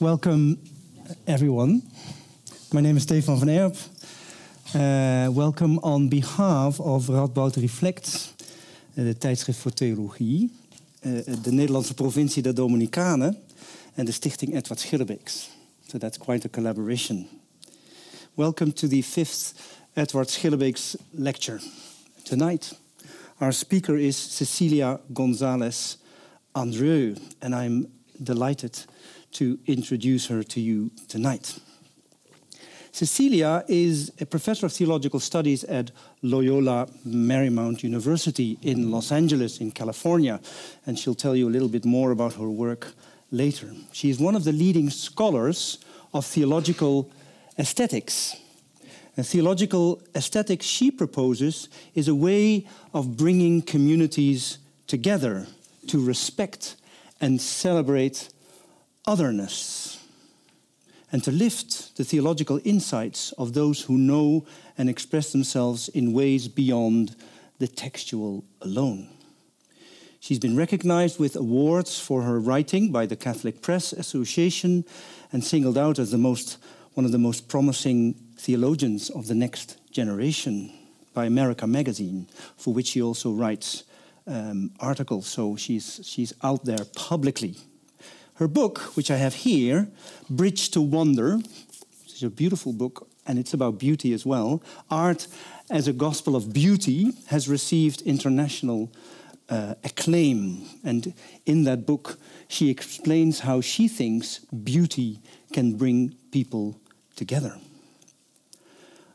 Welcome, everyone. My name is Stefan van Erp. Uh, welcome on behalf of Radboud Reflect, uh, de tijdschrift voor theologie, uh, de Nederlandse provincie der Dominicanen en stichting Edward Schillebeeckx. So that's quite a collaboration. Welcome to the fifth Edward Schillebeeckx lecture. Tonight, our speaker is Cecilia Gonzalez Andrieu, and I'm delighted to introduce her to you tonight. Cecilia is a professor of theological studies at Loyola Marymount University in Los Angeles, in California, and she'll tell you a little bit more about her work later. She is one of the leading scholars of theological aesthetics. And theological aesthetics she proposes is a way of bringing communities together to respect and celebrate otherness and to lift the theological insights of those who know and express themselves in ways beyond the textual alone. She's been recognized with awards for her writing by the Catholic Press Association and singled out as the most, one of the most promising theologians of the next generation by America Magazine, for which she also writes um, articles. So she's, she's out there publicly. Her book, which I have here, Bridge to Wonder, which is a beautiful book and it's about beauty as well. Art as a Gospel of Beauty has received international uh, acclaim. And in that book, she explains how she thinks beauty can bring people together.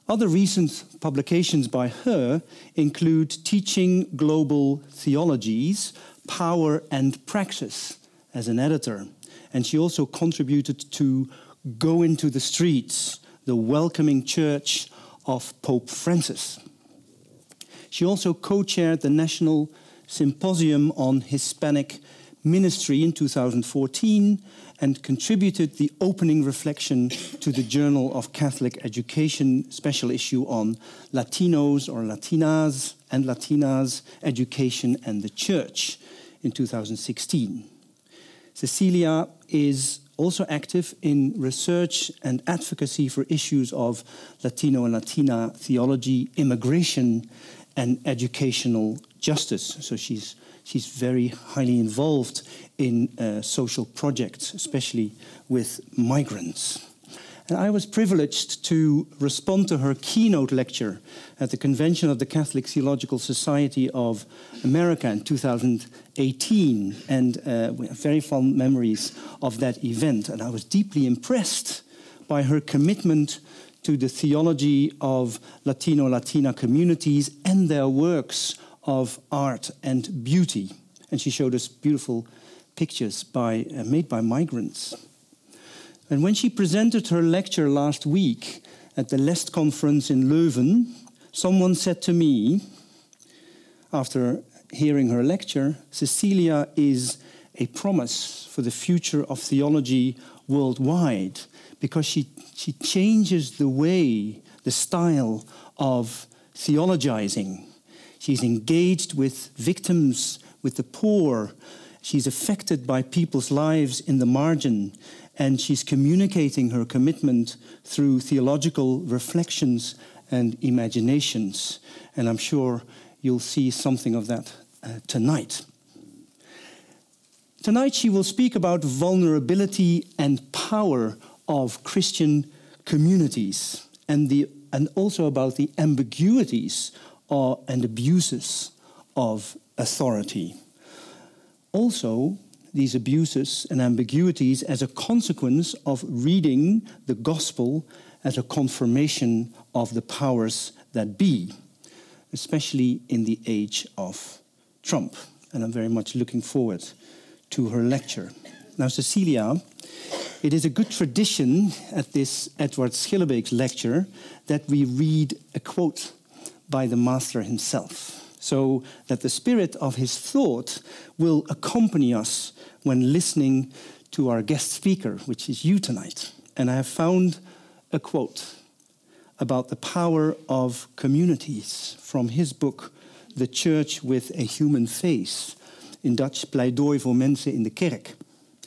Other recent publications by her include Teaching Global Theologies, Power and Praxis as an editor. And she also contributed to Go Into the Streets, the welcoming church of Pope Francis. She also co chaired the National Symposium on Hispanic Ministry in 2014 and contributed the opening reflection to the Journal of Catholic Education special issue on Latinos or Latinas and Latinas, education and the church in 2016. Cecilia is also active in research and advocacy for issues of Latino and Latina theology, immigration, and educational justice. So she's, she's very highly involved in uh, social projects, especially with migrants. And I was privileged to respond to her keynote lecture at the convention of the Catholic Theological Society of America in 2018. And uh, we have very fond memories of that event. And I was deeply impressed by her commitment to the theology of Latino Latina communities and their works of art and beauty. And she showed us beautiful pictures by, uh, made by migrants. And when she presented her lecture last week at the LEST conference in Leuven, someone said to me, after hearing her lecture, Cecilia is a promise for the future of theology worldwide because she, she changes the way, the style of theologizing. She's engaged with victims, with the poor. She's affected by people's lives in the margin. And she's communicating her commitment through theological reflections and imaginations. And I'm sure you'll see something of that uh, tonight. Tonight, she will speak about vulnerability and power of Christian communities and, the, and also about the ambiguities or, and abuses of authority. Also, these abuses and ambiguities as a consequence of reading the gospel as a confirmation of the powers that be, especially in the age of Trump. And I'm very much looking forward to her lecture. Now, Cecilia, it is a good tradition at this Edward Schillebeeckx lecture that we read a quote by the master himself so that the spirit of his thought will accompany us when listening to our guest speaker, which is you tonight. And I have found a quote about the power of communities from his book, The Church with a Human Face, in Dutch, Pleidooi voor mensen in de kerk,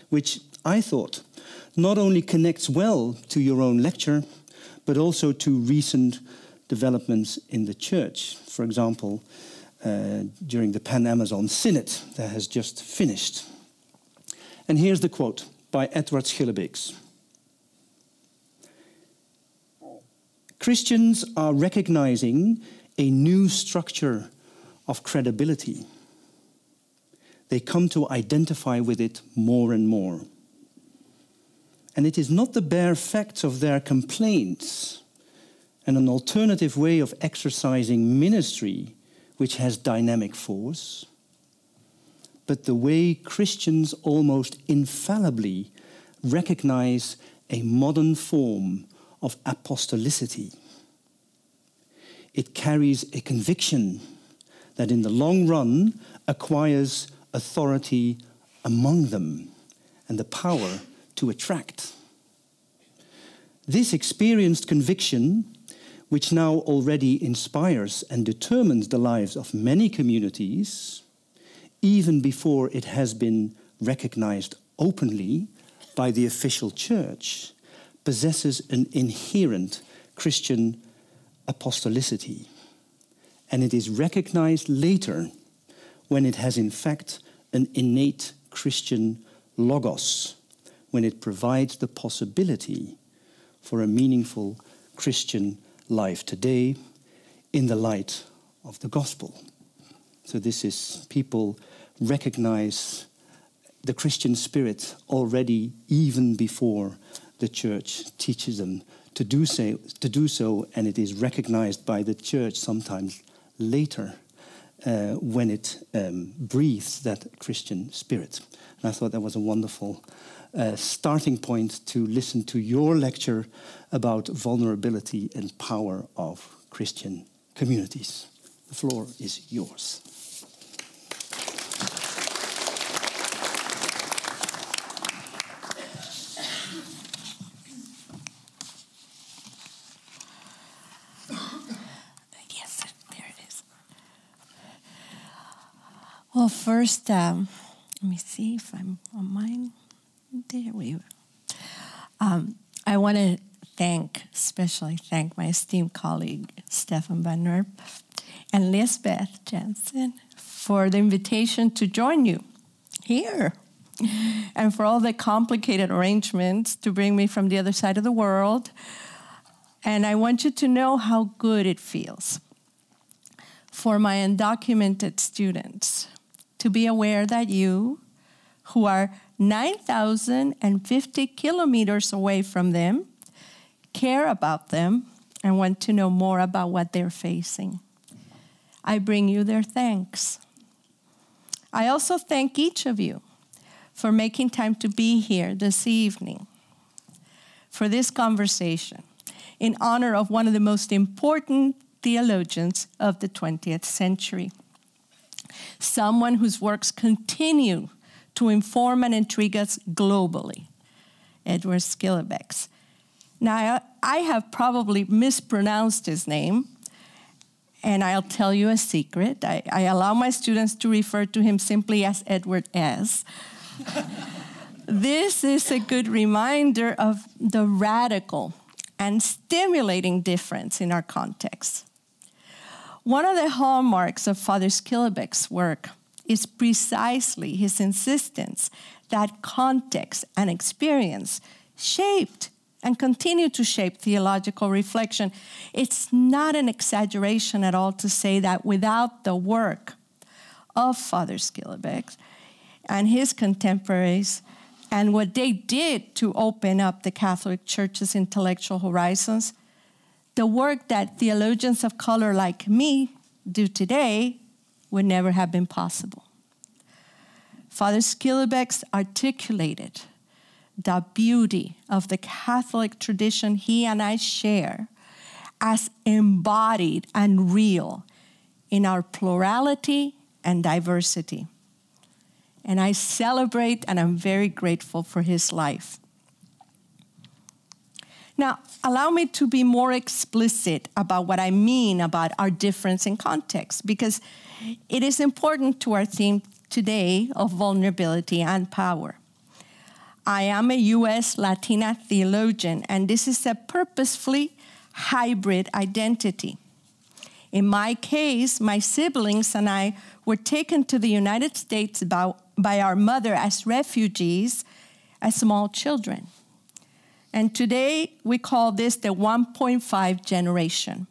which I thought, not only connects well to your own lecture, but also to recent developments in the church. For example, uh, during the Pan Amazon Synod that has just finished. And here's the quote by Edward Schillebeeckx Christians are recognizing a new structure of credibility. They come to identify with it more and more. And it is not the bare facts of their complaints and an alternative way of exercising ministry which has dynamic force, but the way Christians almost infallibly recognize a modern form of apostolicity. It carries a conviction that in the long run acquires authority among them and the power to attract. This experienced conviction, which now already inspires and determines the lives of many communities, even before it has been recognized openly by the official church, possesses an inherent Christian apostolicity. And it is recognized later when it has, in fact, an innate Christian logos, when it provides the possibility for a meaningful Christian life today in the light of the gospel. So, this is people recognize the Christian spirit already even before the church teaches them to do so, to do so and it is recognized by the church sometimes later uh, when it um, breathes that Christian spirit. And I thought that was a wonderful uh, starting point to listen to your lecture about vulnerability and power of Christian communities. The floor is yours. Yes, there it is. Well, first, um, let me see if I'm on mine. There we go. Um, I want to thank, especially thank my esteemed colleague Stefan Van Erp and Lisbeth Jensen for the invitation to join you here and for all the complicated arrangements to bring me from the other side of the world. And I want you to know how good it feels for my undocumented students to be aware that you, who are 9,050 kilometers away from them, care about them and want to know more about what they're facing. I bring you their thanks. I also thank each of you for making time to be here this evening for this conversation in honor of one of the most important theologians of the 20th century someone whose works continue to inform and intrigue us globally, Edward Schillebeeckx. Now, I have probably mispronounced his name, and I'll tell you a secret. I, I allow my students to refer to him simply as Edward S. this is a good reminder of the radical and stimulating difference in our context. One of the hallmarks of Father Schillebeeckx's work is precisely his insistence that context and experience shaped and continue to shape theological reflection. It's not an exaggeration at all to say that without the work of Father Schillebeeckx and his contemporaries, and what they did to open up the Catholic Church's intellectual horizons, the work that theologians of color like me do today would never have been possible. Father Schillebeeckx articulated the beauty of the Catholic tradition he and I share as embodied and real in our plurality and diversity. And I celebrate and I'm very grateful for his life. Now, allow me to be more explicit about what I mean about our difference in context, because it is important to our theme today of vulnerability and power. I am a US Latina theologian, and this is a purposefully hybrid identity. In my case, my siblings and I were taken to the United States by, by our mother as refugees as small children. And today we call this the 1.5 generation.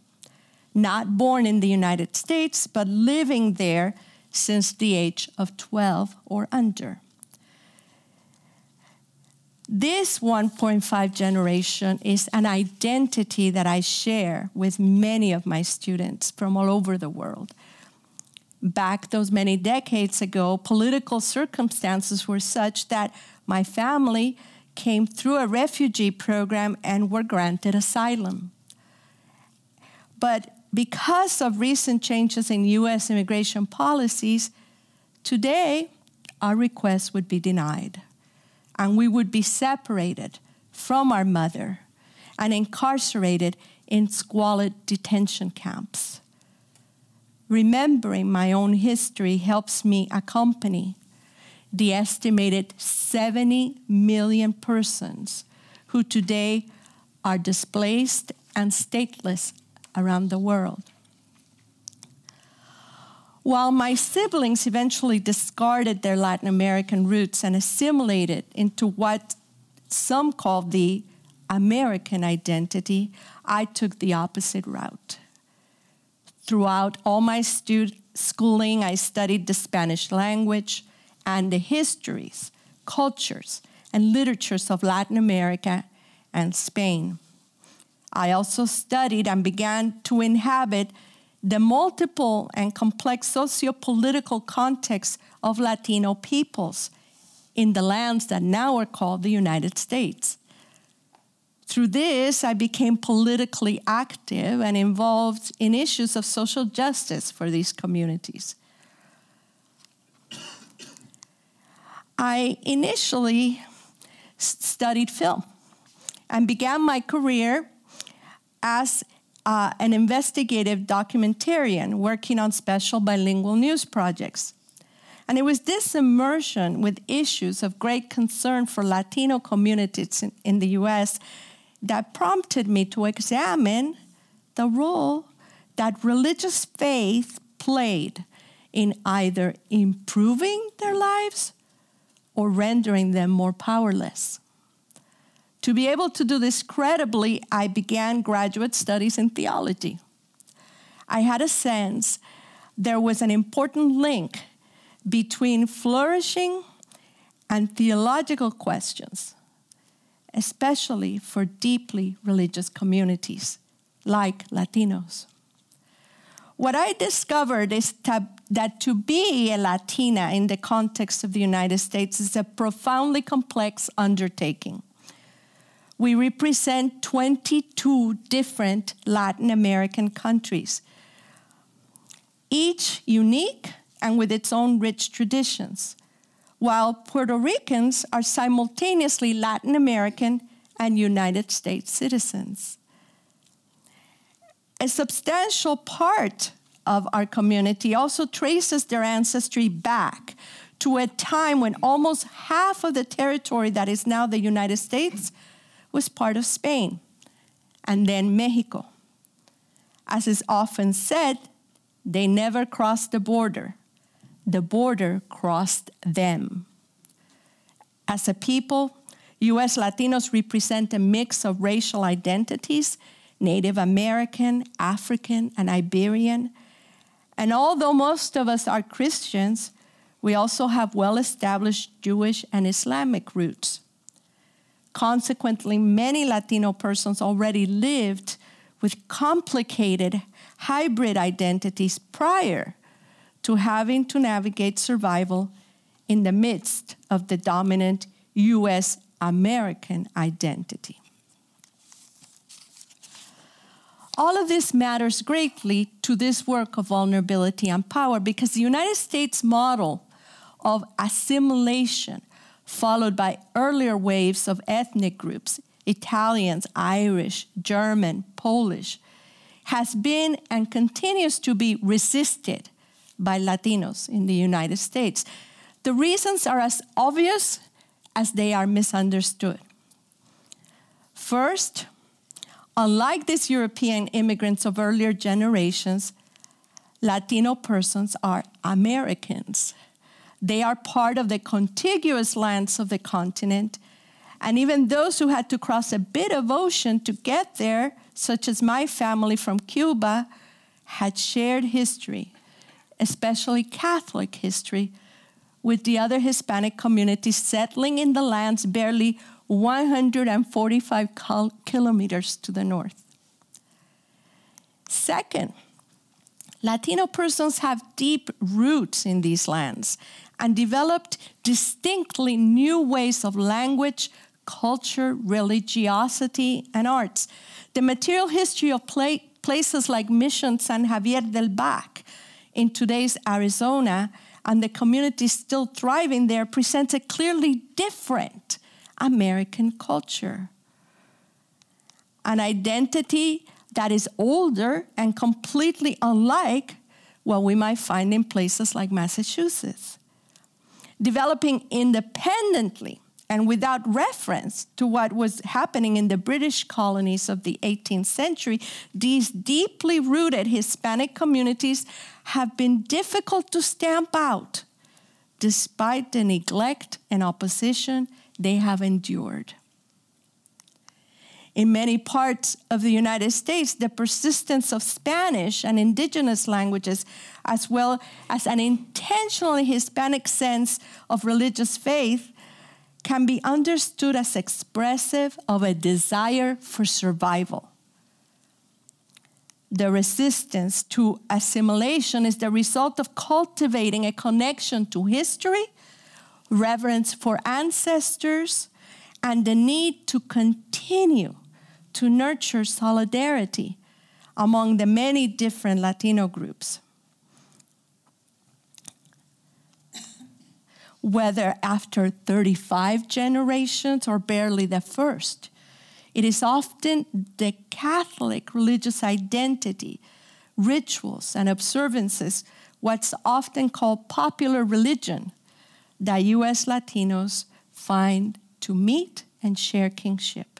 Not born in the United States, but living there since the age of 12 or under. This 1.5 generation is an identity that I share with many of my students from all over the world. Back those many decades ago, political circumstances were such that my family came through a refugee program and were granted asylum. But because of recent changes in US immigration policies, today our request would be denied and we would be separated from our mother and incarcerated in squalid detention camps. Remembering my own history helps me accompany the estimated 70 million persons who today are displaced and stateless around the world. While my siblings eventually discarded their Latin American roots and assimilated into what some call the American identity, I took the opposite route. Throughout all my stu- schooling, I studied the Spanish language and the histories, cultures, and literatures of Latin America and Spain. I also studied and began to inhabit the multiple and complex socio-political context of Latino peoples in the lands that now are called the United States. Through this, I became politically active and involved in issues of social justice for these communities. I initially studied film and began my career as uh, an investigative documentarian working on special bilingual news projects. And it was this immersion with issues of great concern for Latino communities in, in the US that prompted me to examine the role that religious faith played in either improving their lives or rendering them more powerless. To be able to do this credibly, I began graduate studies in theology. I had a sense there was an important link between flourishing and theological questions, especially for deeply religious communities like Latinos. What I discovered is that to be a Latina in the context of the United States is a profoundly complex undertaking we represent 22 different Latin American countries, each unique and with its own rich traditions, while Puerto Ricans are simultaneously Latin American and United States citizens. A substantial part of our community also traces their ancestry back to a time when almost half of the territory that is now the United States was part of Spain and then Mexico. As is often said, they never crossed the border, the border crossed them. As a people, US Latinos represent a mix of racial identities Native American, African, and Iberian. And although most of us are Christians, we also have well established Jewish and Islamic roots. Consequently, many Latino persons already lived with complicated hybrid identities prior to having to navigate survival in the midst of the dominant US American identity. All of this matters greatly to this work of vulnerability and power because the United States model of assimilation followed by earlier waves of ethnic groups Italians, Irish, German, Polish has been and continues to be resisted by Latinos in the United States. The reasons are as obvious as they are misunderstood. First, unlike these European immigrants of earlier generations, Latino persons are Americans. They are part of the contiguous lands of the continent. And even those who had to cross a bit of ocean to get there, such as my family from Cuba, had shared history, especially Catholic history, with the other Hispanic communities settling in the lands barely 145 kilometers to the north. Second, Latino persons have deep roots in these lands and developed distinctly new ways of language, culture, religiosity, and arts. The material history of places like Mission San Xavier del Bac in today's Arizona and the community still thriving there presents a clearly different American culture. An identity that is older and completely unlike what we might find in places like Massachusetts. Developing independently and without reference to what was happening in the British colonies of the 18th century, these deeply rooted Hispanic communities have been difficult to stamp out despite the neglect and opposition they have endured. In many parts of the United States, the persistence of Spanish and indigenous languages, as well as an intentionally Hispanic sense of religious faith, can be understood as expressive of a desire for survival. The resistance to assimilation is the result of cultivating a connection to history, reverence for ancestors, and the need to continue to nurture solidarity among the many different Latino groups. whether after 35 generations or barely the first. It is often the Catholic religious identity, rituals, and observances, what's often called popular religion, that US Latinos find to meet and share kingship.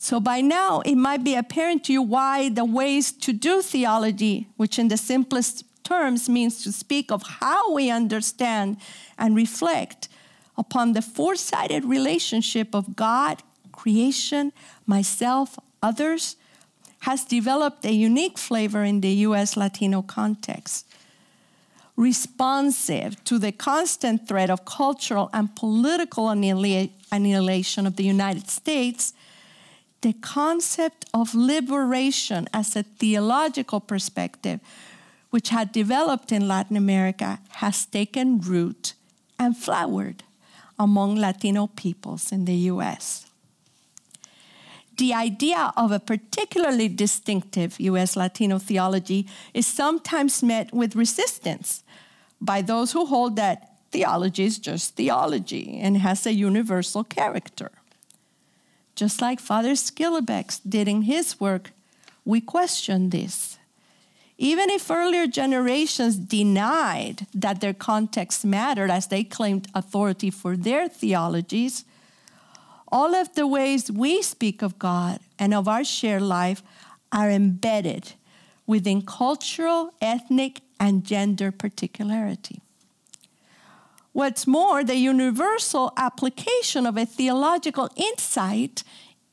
So by now, it might be apparent to you why the ways to do theology, which in the simplest terms means to speak of how we understand and reflect upon the four sided relationship of God, creation, myself, others, has developed a unique flavor in the US Latino context. Responsive to the constant threat of cultural and political annihilation of the United States, the concept of liberation as a theological perspective which had developed in Latin America, has taken root and flowered among Latino peoples in the US. The idea of a particularly distinctive US Latino theology is sometimes met with resistance by those who hold that theology is just theology and has a universal character. Just like Father Schillebeeckx did in his work, we question this. Even if earlier generations denied that their context mattered as they claimed authority for their theologies, all of the ways we speak of God and of our shared life are embedded within cultural, ethnic, and gender particularity. What's more, the universal application of a theological insight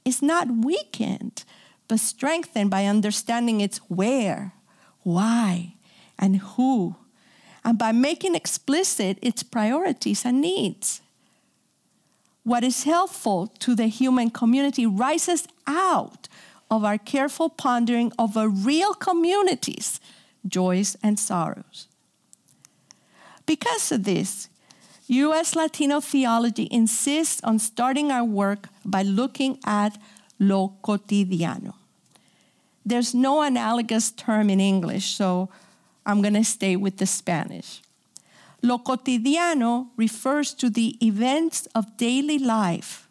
is not weakened, but strengthened by understanding its where, why, and who, and by making explicit its priorities and needs. What is helpful to the human community rises out of our careful pondering of a real community's joys and sorrows. Because of this, U.S. Latino theology insists on starting our work by looking at lo cotidiano. There's no analogous term in English, so I'm going to stay with the Spanish. Lo cotidiano refers to the events of daily life,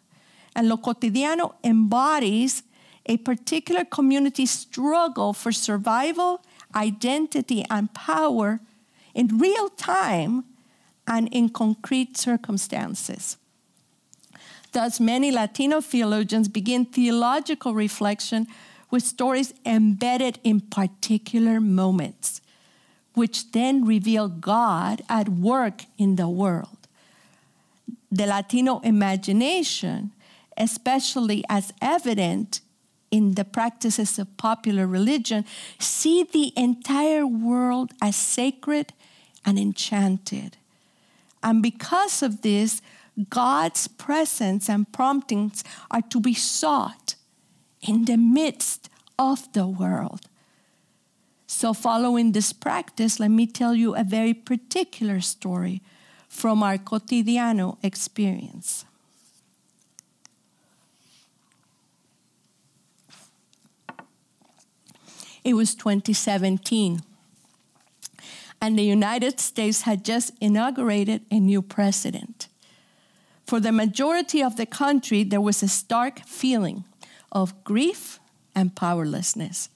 and lo cotidiano embodies a particular community struggle for survival, identity, and power in real time and in concrete circumstances. Thus, many Latino theologians begin theological reflection with stories embedded in particular moments, which then reveal God at work in the world. The Latino imagination, especially as evident in the practices of popular religion, see the entire world as sacred and enchanted. And because of this, God's presence and promptings are to be sought in the midst of the world. So, following this practice, let me tell you a very particular story from our cotidiano experience. It was 2017, and the United States had just inaugurated a new president. For the majority of the country, there was a stark feeling of grief and powerlessness.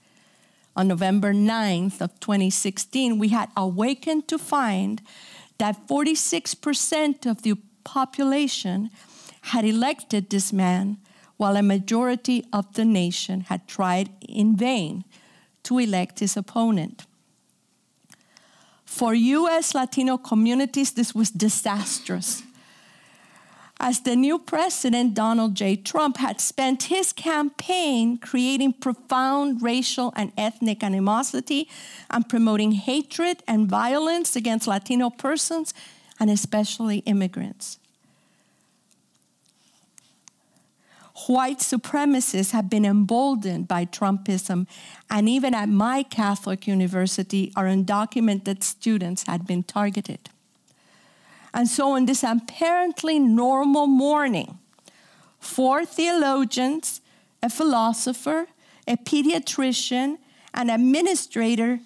On November 9th of 2016, we had awakened to find that 46% of the population had elected this man, while a majority of the nation had tried in vain to elect his opponent. For US Latino communities, this was disastrous. As the new president, Donald J. Trump, had spent his campaign creating profound racial and ethnic animosity and promoting hatred and violence against Latino persons and especially immigrants. White supremacists have been emboldened by Trumpism, and even at my Catholic university, our undocumented students had been targeted. And so, on this apparently normal morning, four theologians, a philosopher, a pediatrician, an administrator,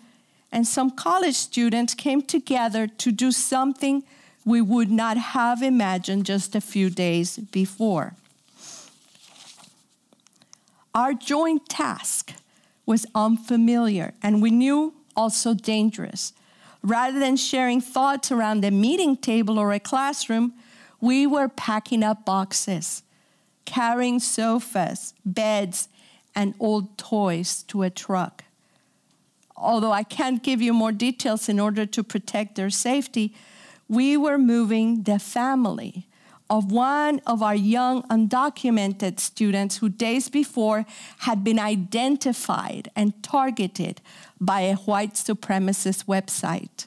and some college students came together to do something we would not have imagined just a few days before. Our joint task was unfamiliar and we knew also dangerous. Rather than sharing thoughts around a meeting table or a classroom, we were packing up boxes, carrying sofas, beds, and old toys to a truck. Although I can't give you more details in order to protect their safety, we were moving the family of one of our young undocumented students who days before had been identified and targeted by a white supremacist website.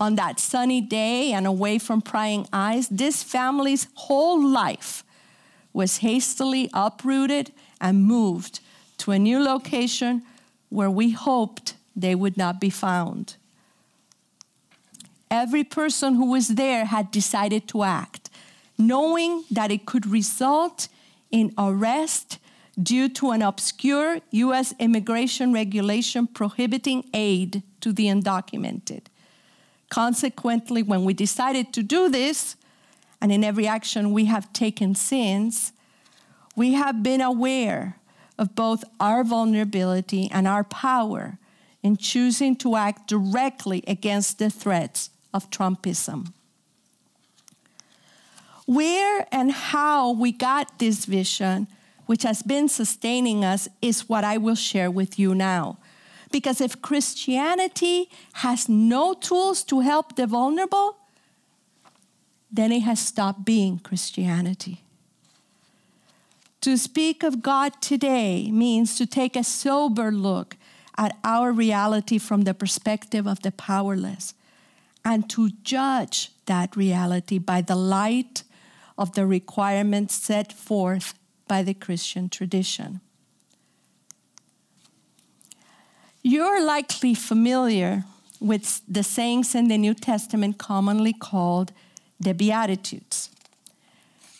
On that sunny day and away from prying eyes, this family's whole life was hastily uprooted and moved to a new location where we hoped they would not be found. Every person who was there had decided to act, knowing that it could result in arrest due to an obscure U.S. immigration regulation prohibiting aid to the undocumented. Consequently, when we decided to do this, and in every action we have taken since, we have been aware of both our vulnerability and our power in choosing to act directly against the threats of Trumpism. Where and how we got this vision, which has been sustaining us, is what I will share with you now. Because if Christianity has no tools to help the vulnerable, then it has stopped being Christianity. To speak of God today means to take a sober look at our reality from the perspective of the powerless and to judge that reality by the light of the requirements set forth by the Christian tradition. You're likely familiar with the sayings in the New Testament commonly called the Beatitudes.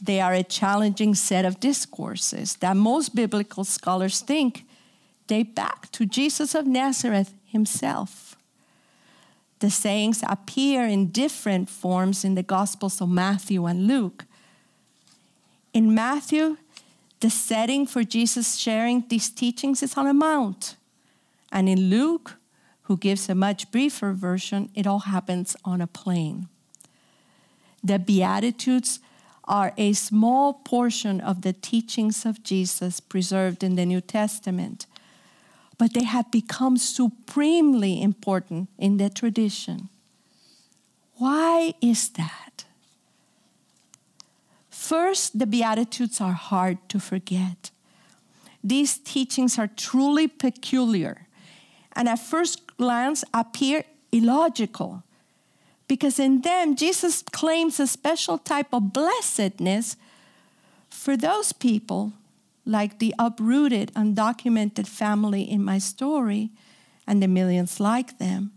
They are a challenging set of discourses that most biblical scholars think date back to Jesus of Nazareth himself. The sayings appear in different forms in the Gospels of Matthew and Luke. In Matthew, the setting for Jesus sharing these teachings is on a mount. And in Luke, who gives a much briefer version, it all happens on a plain. The Beatitudes are a small portion of the teachings of Jesus preserved in the New Testament, but they have become supremely important in the tradition. Why is that? First, the Beatitudes are hard to forget. These teachings are truly peculiar and at first glance appear illogical because in them Jesus claims a special type of blessedness for those people, like the uprooted, undocumented family in my story and the millions like them,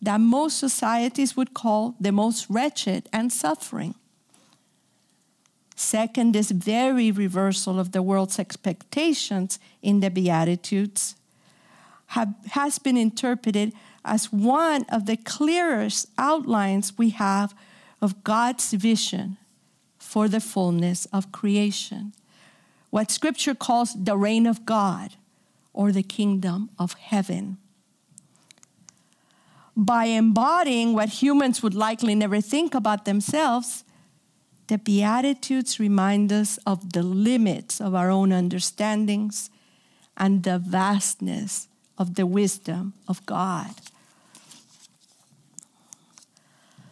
that most societies would call the most wretched and suffering. Second, this very reversal of the world's expectations in the Beatitudes have, has been interpreted as one of the clearest outlines we have of God's vision for the fullness of creation. What Scripture calls the reign of God or the kingdom of heaven. By embodying what humans would likely never think about themselves, the Beatitudes remind us of the limits of our own understandings and the vastness of the wisdom of God.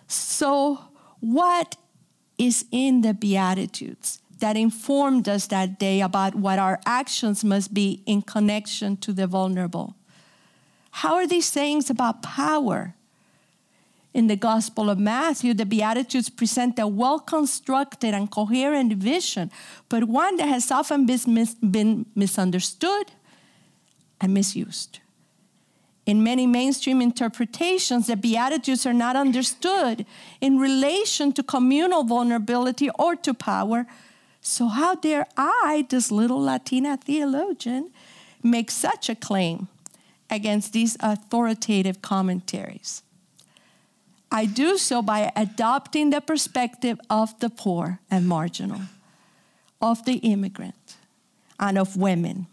So, what is in the Beatitudes that informed us that day about what our actions must be in connection to the vulnerable? How are these sayings about power? In the Gospel of Matthew, the Beatitudes present a well constructed and coherent vision, but one that has often been, mis- been misunderstood and misused. In many mainstream interpretations, the Beatitudes are not understood in relation to communal vulnerability or to power. So, how dare I, this little Latina theologian, make such a claim against these authoritative commentaries? I do so by adopting the perspective of the poor and marginal, of the immigrant, and of women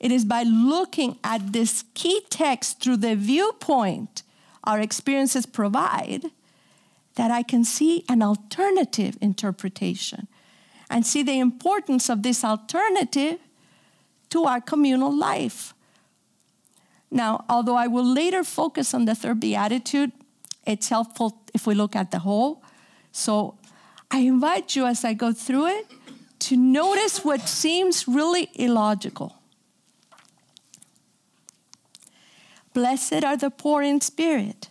it is by looking at this key text through the viewpoint our experiences provide that I can see an alternative interpretation and see the importance of this alternative to our communal life. Now, although I will later focus on the third beatitude, it's helpful if we look at the whole. So I invite you as I go through it to notice what seems really illogical. Blessed are the poor in spirit,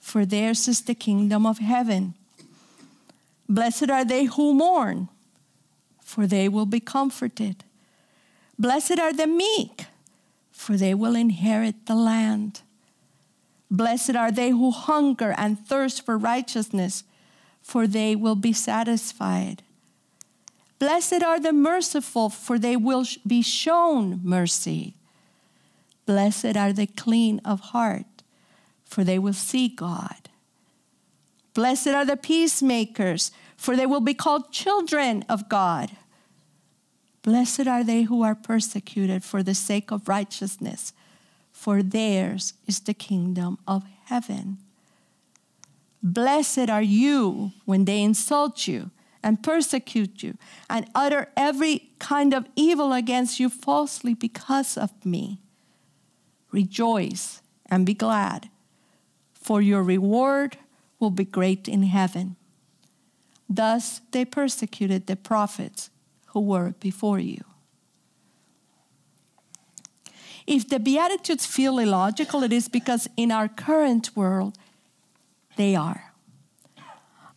for theirs is the kingdom of heaven. Blessed are they who mourn, for they will be comforted. Blessed are the meek, for they will inherit the land. Blessed are they who hunger and thirst for righteousness, for they will be satisfied. Blessed are the merciful, for they will be shown mercy. Blessed are the clean of heart, for they will see God. Blessed are the peacemakers, for they will be called children of God. Blessed are they who are persecuted for the sake of righteousness, for theirs is the kingdom of heaven. Blessed are you when they insult you and persecute you and utter every kind of evil against you falsely because of me. Rejoice and be glad, for your reward will be great in heaven. Thus they persecuted the prophets who were before you. If the Beatitudes feel illogical, it is because in our current world, they are.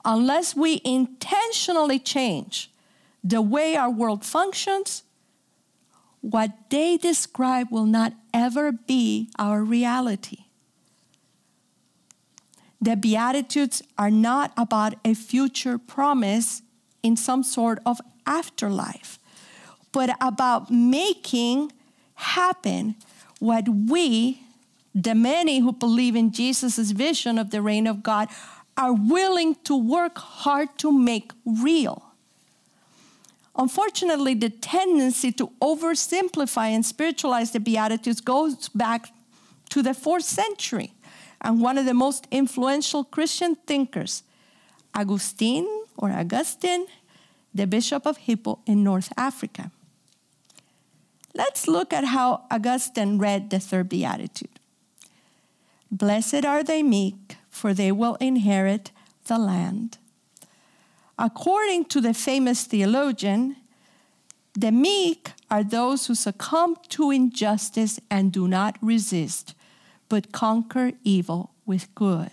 Unless we intentionally change the way our world functions, what they describe will not ever be our reality. The Beatitudes are not about a future promise in some sort of afterlife, but about making happen what we, the many who believe in Jesus' vision of the reign of God, are willing to work hard to make real. Unfortunately, the tendency to oversimplify and spiritualize the Beatitudes goes back to the fourth century. And one of the most influential Christian thinkers, Augustine or Augustine, the Bishop of Hippo in North Africa. Let's look at how Augustine read the third beatitude. Blessed are the meek, for they will inherit the land. According to the famous theologian, the meek are those who succumb to injustice and do not resist, but conquer evil with good.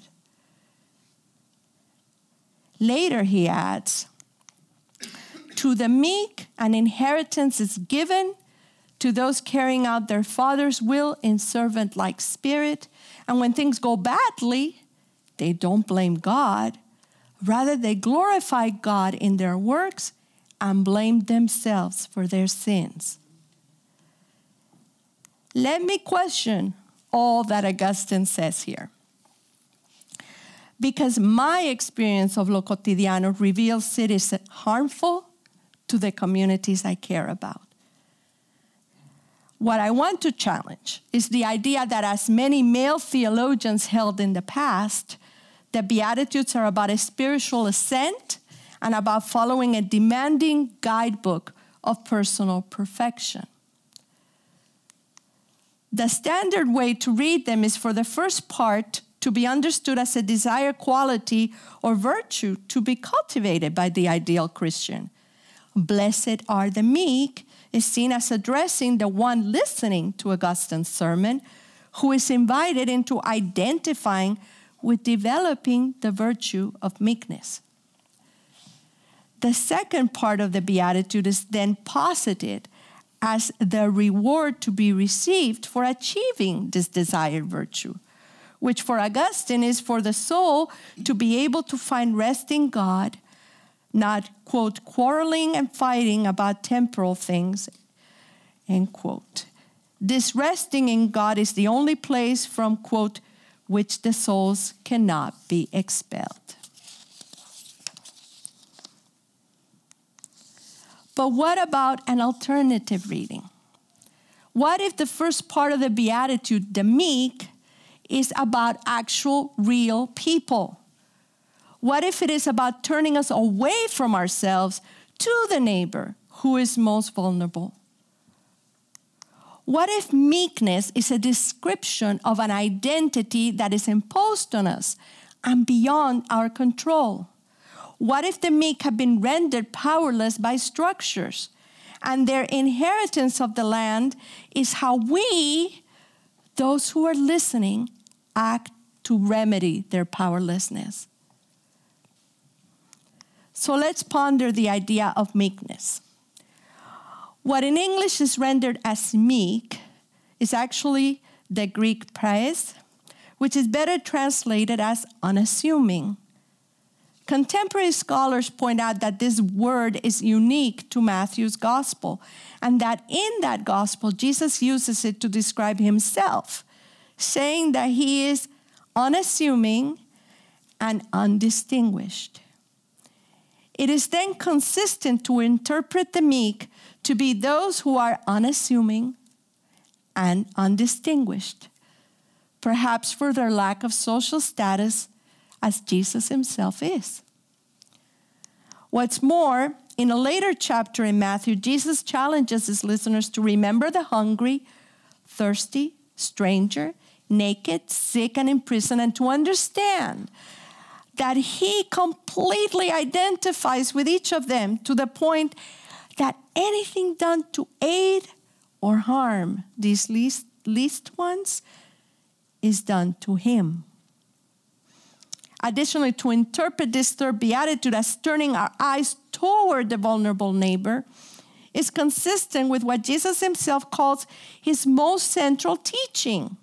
Later, he adds, To the meek, an inheritance is given, to those carrying out their father's will in servant like spirit. And when things go badly, they don't blame God. Rather, they glorify God in their works and blame themselves for their sins. Let me question all that Augustine says here. Because my experience of Lo Cotidiano reveals it is harmful to the communities I care about. What I want to challenge is the idea that, as many male theologians held in the past, the Beatitudes are about a spiritual ascent and about following a demanding guidebook of personal perfection. The standard way to read them is for the first part to be understood as a desired quality or virtue to be cultivated by the ideal Christian. Blessed are the meek is seen as addressing the one listening to Augustine's sermon, who is invited into identifying with developing the virtue of meekness. The second part of the Beatitude is then posited as the reward to be received for achieving this desired virtue, which for Augustine is for the soul to be able to find rest in God, not, quote, quarreling and fighting about temporal things, end quote. This resting in God is the only place from, quote, which the souls cannot be expelled. But what about an alternative reading? What if the first part of the Beatitude, the meek, is about actual, real people? What if it is about turning us away from ourselves to the neighbor who is most vulnerable? What if meekness is a description of an identity that is imposed on us and beyond our control? What if the meek have been rendered powerless by structures and their inheritance of the land is how we, those who are listening, act to remedy their powerlessness? So let's ponder the idea of meekness. What in English is rendered as meek is actually the Greek praise, which is better translated as unassuming. Contemporary scholars point out that this word is unique to Matthew's gospel, and that in that gospel, Jesus uses it to describe himself, saying that he is unassuming and undistinguished. It is then consistent to interpret the meek to be those who are unassuming and undistinguished, perhaps for their lack of social status as Jesus himself is. What's more, in a later chapter in Matthew, Jesus challenges his listeners to remember the hungry, thirsty, stranger, naked, sick, and in prison, and to understand that he completely identifies with each of them to the point that anything done to aid or harm these least, least ones is done to him. Additionally, to interpret this third beatitude as turning our eyes toward the vulnerable neighbor is consistent with what Jesus himself calls his most central teaching.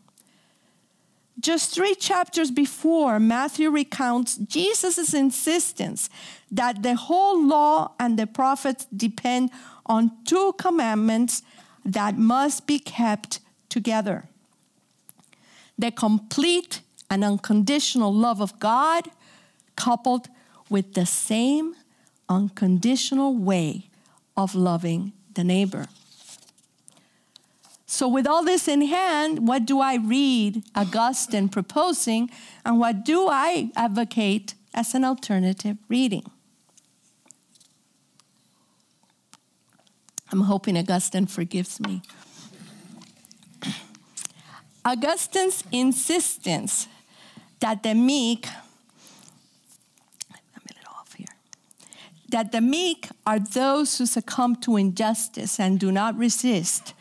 Just three chapters before, Matthew recounts Jesus' insistence that the whole law and the prophets depend on two commandments that must be kept together the complete and unconditional love of God, coupled with the same unconditional way of loving the neighbor. So, with all this in hand, what do I read Augustine proposing, and what do I advocate as an alternative reading. I'm hoping Augustine forgives me. Augustine's insistence that the meek, that the meek are those who succumb to injustice and do not resist,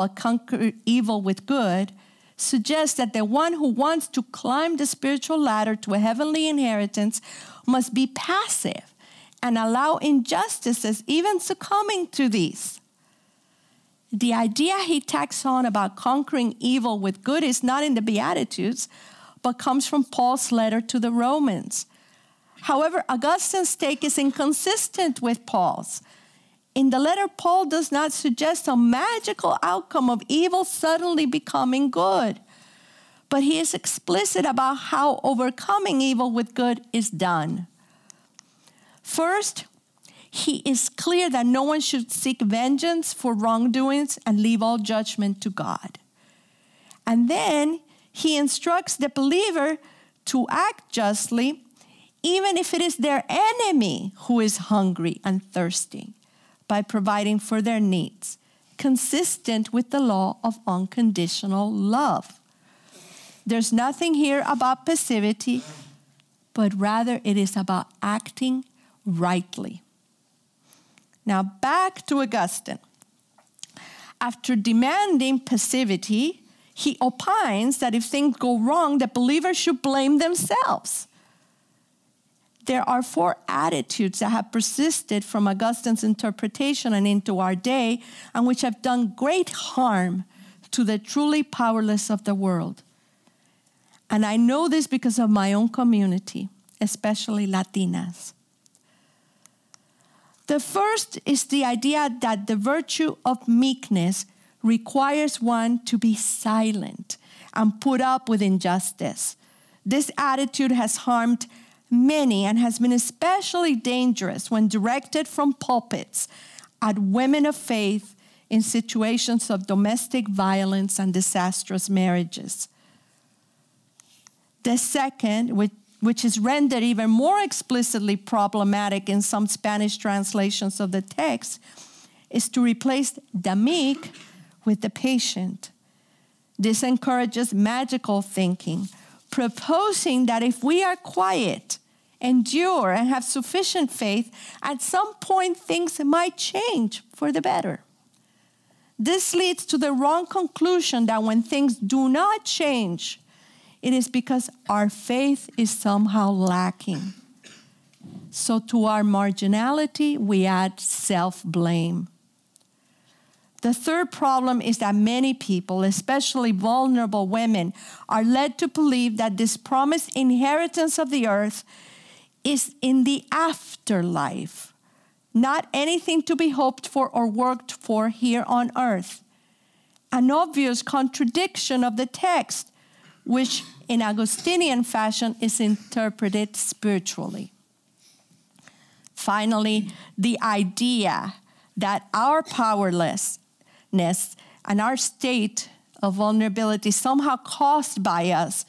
but conquer evil with good, suggests that the one who wants to climb the spiritual ladder to a heavenly inheritance must be passive and allow injustices, even succumbing to these. The idea he tacks on about conquering evil with good is not in the Beatitudes, but comes from Paul's letter to the Romans. However, Augustine's take is inconsistent with Paul's. In the letter, Paul does not suggest a magical outcome of evil suddenly becoming good, but he is explicit about how overcoming evil with good is done. First, he is clear that no one should seek vengeance for wrongdoings and leave all judgment to God. And then he instructs the believer to act justly, even if it is their enemy who is hungry and thirsty by providing for their needs, consistent with the law of unconditional love. There's nothing here about passivity, but rather it is about acting rightly. Now, back to Augustine. After demanding passivity, he opines that if things go wrong, the believers should blame themselves there are four attitudes that have persisted from Augustine's interpretation and into our day, and which have done great harm to the truly powerless of the world. And I know this because of my own community, especially Latinas. The first is the idea that the virtue of meekness requires one to be silent and put up with injustice. This attitude has harmed many and has been especially dangerous when directed from pulpits at women of faith in situations of domestic violence and disastrous marriages. The second, which, which is rendered even more explicitly problematic in some Spanish translations of the text, is to replace meek with the patient. This encourages magical thinking, proposing that if we are quiet, endure, and have sufficient faith, at some point things might change for the better. This leads to the wrong conclusion that when things do not change, it is because our faith is somehow lacking. So, to our marginality, we add self blame. The third problem is that many people, especially vulnerable women, are led to believe that this promised inheritance of the earth is in the afterlife, not anything to be hoped for or worked for here on earth. An obvious contradiction of the text, which in Augustinian fashion is interpreted spiritually. Finally, the idea that our powerlessness and our state of vulnerability somehow caused by us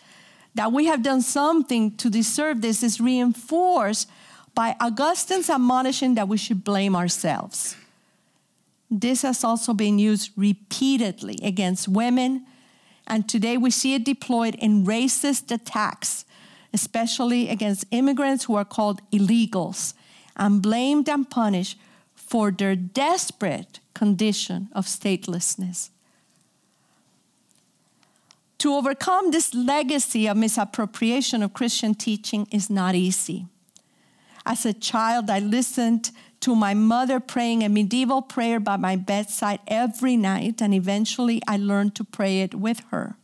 that we have done something to deserve this is reinforced by Augustine's admonishing that we should blame ourselves. This has also been used repeatedly against women, and today we see it deployed in racist attacks, especially against immigrants who are called illegals, and blamed and punished for their desperate condition of statelessness. To overcome this legacy of misappropriation of Christian teaching is not easy. As a child, I listened to my mother praying a medieval prayer by my bedside every night, and eventually I learned to pray it with her.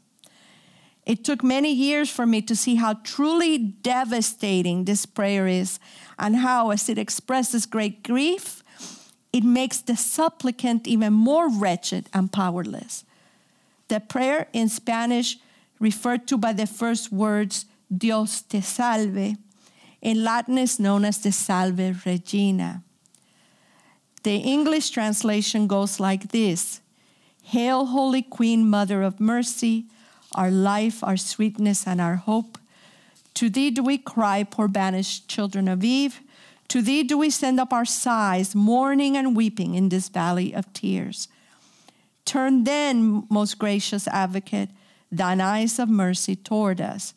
It took many years for me to see how truly devastating this prayer is, and how, as it expresses great grief, it makes the supplicant even more wretched and powerless. The prayer in Spanish, referred to by the first words, Dios te salve, in Latin is known as the Salve Regina. The English translation goes like this Hail, Holy Queen, Mother of Mercy, our life, our sweetness, and our hope. To thee do we cry, poor banished children of Eve. To thee do we send up our sighs, mourning and weeping in this valley of tears. Turn then, most gracious advocate, thine eyes of mercy toward us.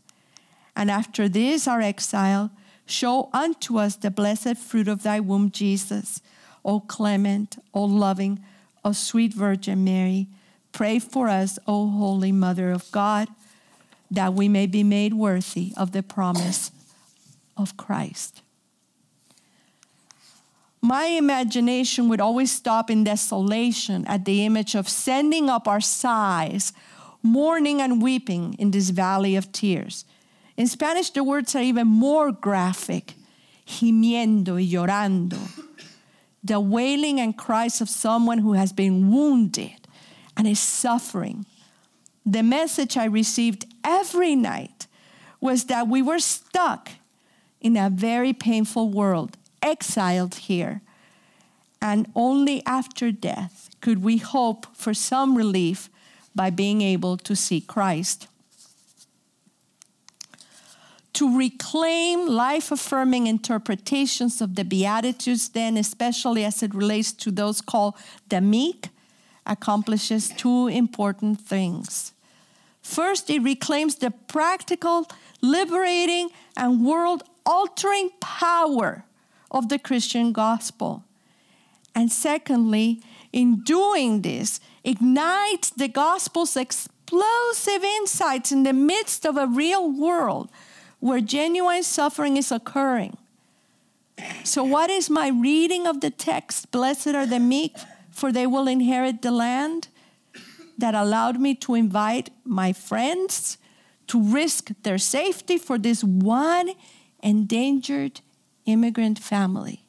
And after this our exile, show unto us the blessed fruit of thy womb, Jesus. O clement, O loving, O sweet Virgin Mary, pray for us, O Holy Mother of God, that we may be made worthy of the promise of Christ. My imagination would always stop in desolation at the image of sending up our sighs, mourning and weeping in this valley of tears. In Spanish, the words are even more graphic gimiendo y llorando. The wailing and cries of someone who has been wounded and is suffering. The message I received every night was that we were stuck in a very painful world, exiled here. And only after death could we hope for some relief by being able to see Christ. To reclaim life affirming interpretations of the Beatitudes, then, especially as it relates to those called the meek, accomplishes two important things. First, it reclaims the practical, liberating, and world altering power of the Christian gospel. And secondly, in doing this, ignites the gospel's explosive insights in the midst of a real world where genuine suffering is occurring. So, what is my reading of the text? Blessed are the meek, for they will inherit the land. That allowed me to invite my friends to risk their safety for this one endangered immigrant family.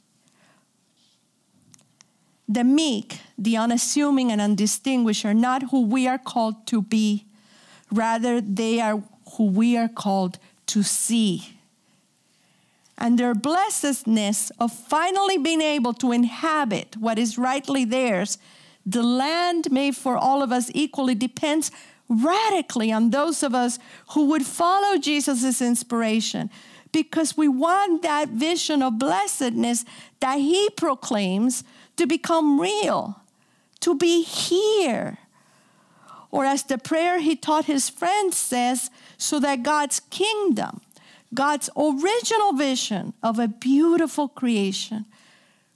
The meek, the unassuming and undistinguished, are not who we are called to be. Rather, they are who we are called to see. And their blessedness of finally being able to inhabit what is rightly theirs, the land made for all of us equally, depends radically on those of us who would follow Jesus' inspiration because we want that vision of blessedness that he proclaims to become real, to be here. Or as the prayer he taught his friends says, so that God's kingdom, God's original vision of a beautiful creation,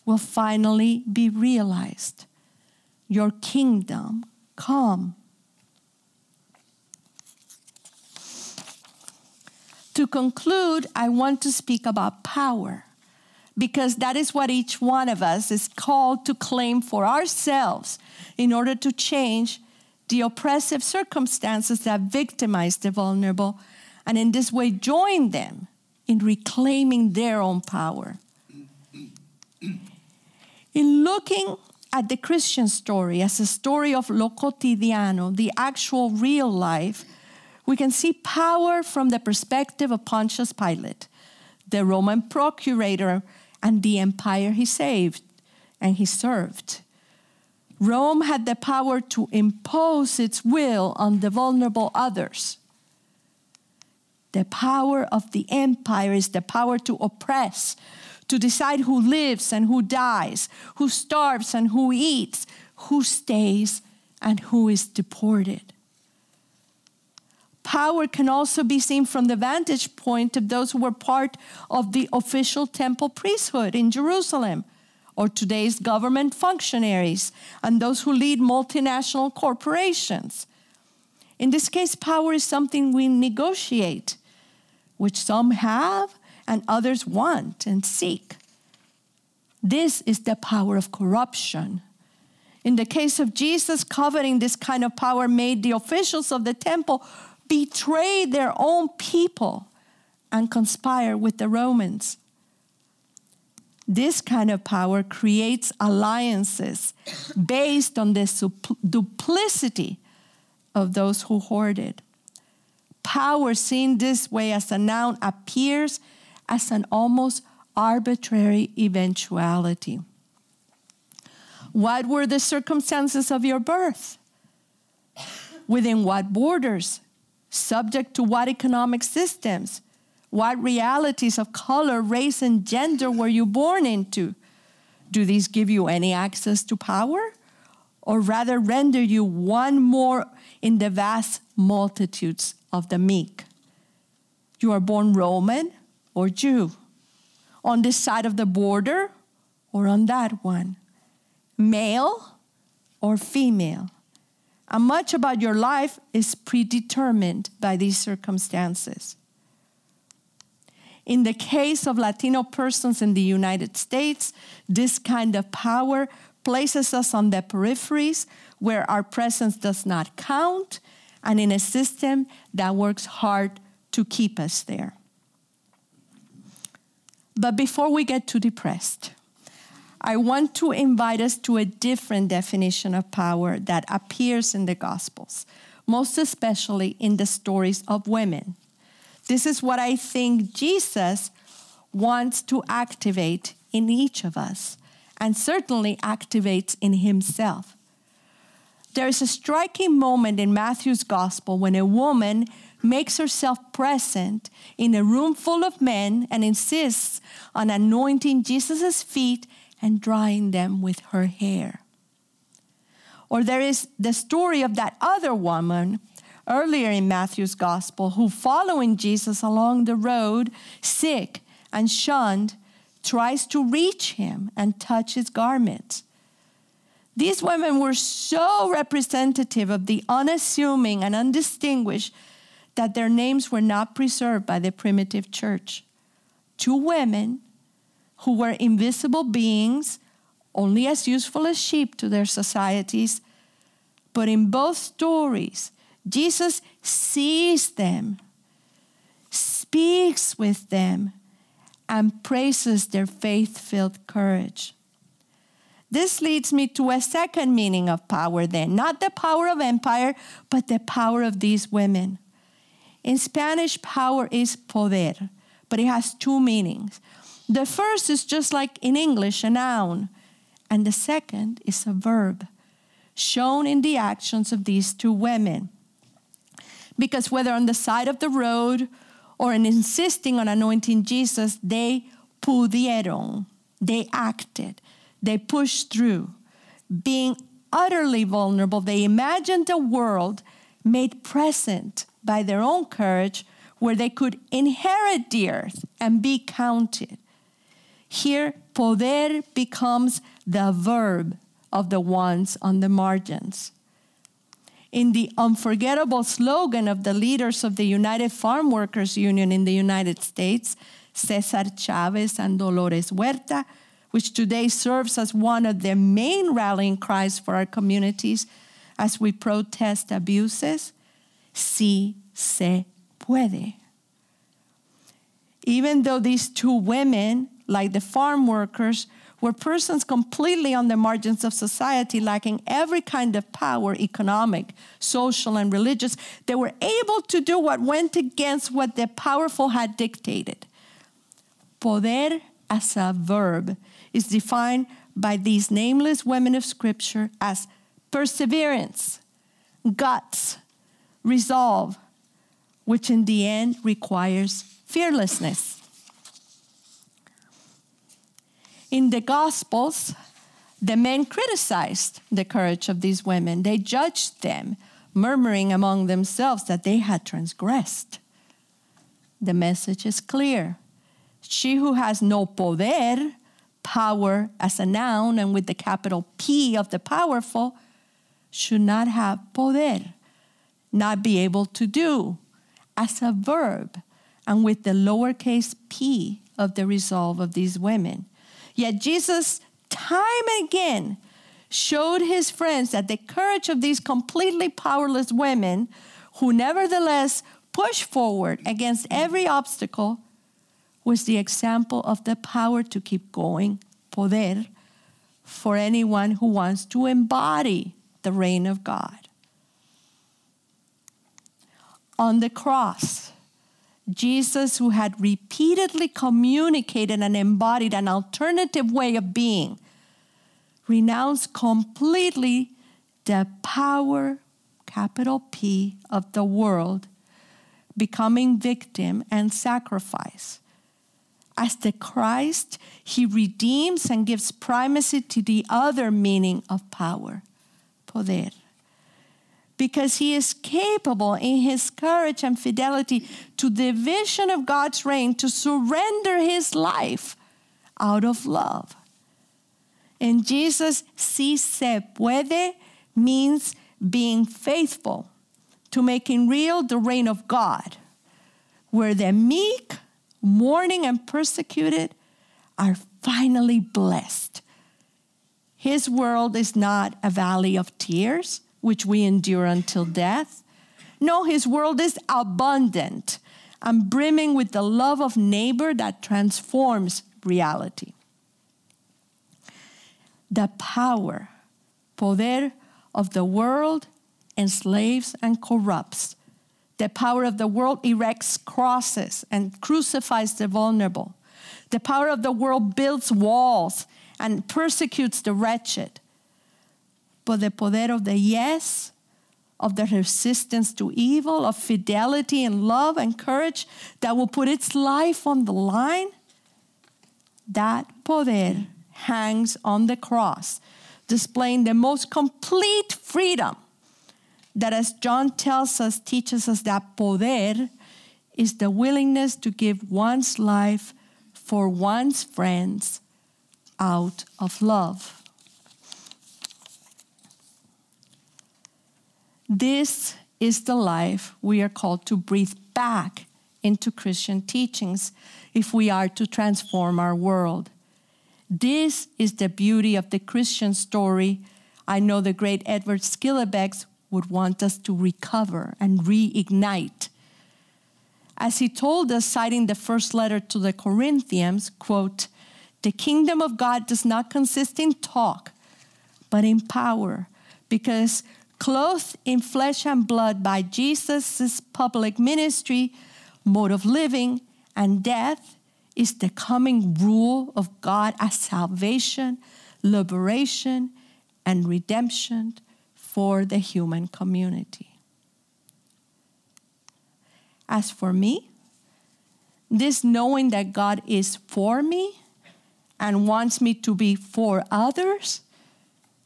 will finally be realized. Your kingdom come. To conclude, I want to speak about power because that is what each one of us is called to claim for ourselves in order to change the oppressive circumstances that victimize the vulnerable, and in this way join them in reclaiming their own power. In looking at the Christian story as a story of lo cotidiano, the actual real life, we can see power from the perspective of Pontius Pilate, the Roman procurator, and the empire he saved and he served. Rome had the power to impose its will on the vulnerable others. The power of the empire is the power to oppress, to decide who lives and who dies, who starves and who eats, who stays and who is deported. Power can also be seen from the vantage point of those who were part of the official temple priesthood in Jerusalem, or today's government functionaries, and those who lead multinational corporations. In this case, power is something we negotiate, which some have and others want and seek. This is the power of corruption. In the case of Jesus, coveting this kind of power made the officials of the temple betray their own people and conspire with the Romans. This kind of power creates alliances based on the duplicity of those who hoard it. Power seen this way as a noun appears as an almost arbitrary eventuality. What were the circumstances of your birth? Within what borders? Subject to what economic systems? What realities of color, race, and gender were you born into? Do these give you any access to power? Or rather render you one more in the vast multitudes of the meek? You are born Roman or Jew, on this side of the border or on that one, male or female. And much about your life is predetermined by these circumstances. In the case of Latino persons in the United States, this kind of power places us on the peripheries where our presence does not count and in a system that works hard to keep us there. But before we get too depressed, I want to invite us to a different definition of power that appears in the Gospels, most especially in the stories of women. This is what I think Jesus wants to activate in each of us, and certainly activates in himself. There is a striking moment in Matthew's gospel when a woman makes herself present in a room full of men and insists on anointing Jesus' feet and drying them with her hair. Or there is the story of that other woman earlier in Matthew's gospel who, following Jesus along the road, sick and shunned, tries to reach him and touch his garments. These women were so representative of the unassuming and undistinguished that their names were not preserved by the primitive church. Two women who were invisible beings, only as useful as sheep to their societies, but in both stories, Jesus sees them, speaks with them, and praises their faith filled courage. This leads me to a second meaning of power, then, not the power of empire, but the power of these women. In Spanish, power is poder, but it has two meanings. The first is just like in English, a noun, and the second is a verb, shown in the actions of these two women. Because whether on the side of the road or in insisting on anointing Jesus, they pudieron, they acted, they pushed through. Being utterly vulnerable, they imagined a world made present by their own courage where they could inherit the earth and be counted. Here, poder becomes the verb of the ones on the margins. In the unforgettable slogan of the leaders of the United Farm Workers Union in the United States, Cesar Chavez and Dolores Huerta, which today serves as one of the main rallying cries for our communities as we protest abuses, sí se puede. Even though these two women, like the farm workers, were persons completely on the margins of society, lacking every kind of power economic, social, and religious, they were able to do what went against what the powerful had dictated. Poder as a verb is defined by these nameless women of Scripture as perseverance, guts, resolve, which in the end requires fearlessness. In the Gospels, the men criticized the courage of these women. They judged them, murmuring among themselves that they had transgressed. The message is clear. She who has no poder, power as a noun and with the capital P of the powerful, should not have poder, not be able to do, as a verb, and with the lowercase p of the resolve of these women. Yet Jesus, time and again, showed his friends that the courage of these completely powerless women, who nevertheless pushed forward against every obstacle, was the example of the power to keep going, poder, for anyone who wants to embody the reign of God. On the cross, Jesus, who had repeatedly communicated and embodied an alternative way of being, renounced completely the power, capital P, of the world, becoming victim and sacrifice. As the Christ, he redeems and gives primacy to the other meaning of power, poder. Because he is capable in his courage and fidelity to the vision of God's reign to surrender his life out of love. And Jesus, si se puede means being faithful to making real the reign of God, where the meek, mourning, and persecuted are finally blessed. His world is not a valley of tears, which we endure until death. No, his world is abundant and brimming with the love of neighbor that transforms reality. The power, poder of the world enslaves and corrupts. The power of the world erects crosses and crucifies the vulnerable. The power of the world builds walls and persecutes the wretched. But the poder of the yes, of the resistance to evil, of fidelity and love and courage that will put its life on the line, that poder hangs on the cross, displaying the most complete freedom that, as John tells us, teaches us that poder is the willingness to give one's life for one's friends out of love. This is the life we are called to breathe back into Christian teachings if we are to transform our world. This is the beauty of the Christian story. I know the great Edward Schillebeeckx would want us to recover and reignite. As he told us, citing the first letter to the Corinthians, quote, the kingdom of God does not consist in talk, but in power, because clothed in flesh and blood by Jesus' public ministry, mode of living, and death, is the coming rule of God as salvation, liberation, and redemption for the human community. As for me, this knowing that God is for me and wants me to be for others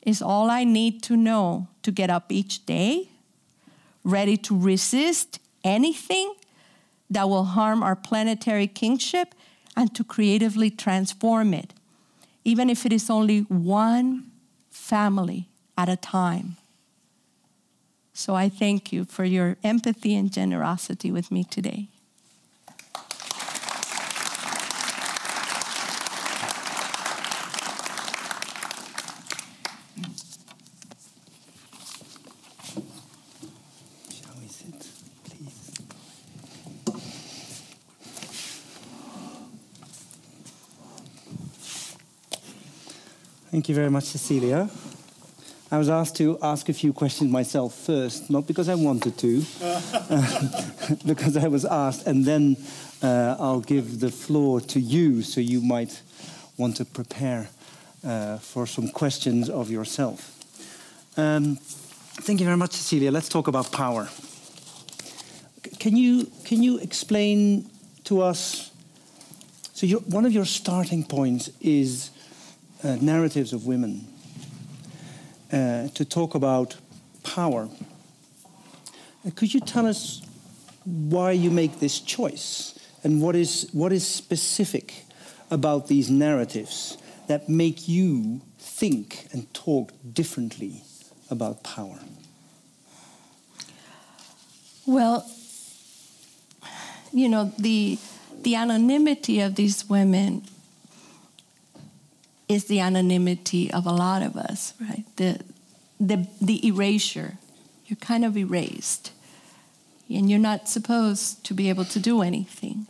is all I need to know to get up each day, ready to resist anything that will harm our planetary kingship and to creatively transform it, even if it is only one family at a time. So I thank you for your empathy and generosity with me today. Shall we sit, please? Thank you very much, Cecilia. I was asked to ask a few questions myself first, not because I wanted to, because I was asked, and then uh, I'll give the floor to you so you might want to prepare uh, for some questions of yourself. Um, thank you very much, Cecilia. Let's talk about power. Can you, can you explain to us? So, one of your starting points is uh, narratives of women uh, to talk about power. Uh, could you tell us why you make this choice and what is, what is specific about these narratives that make you think and talk differently about power? Well, you know, the, the anonymity of these women is the anonymity of a lot of us, right? The, the, the erasure. You're kind of erased. And you're not supposed to be able to do anything.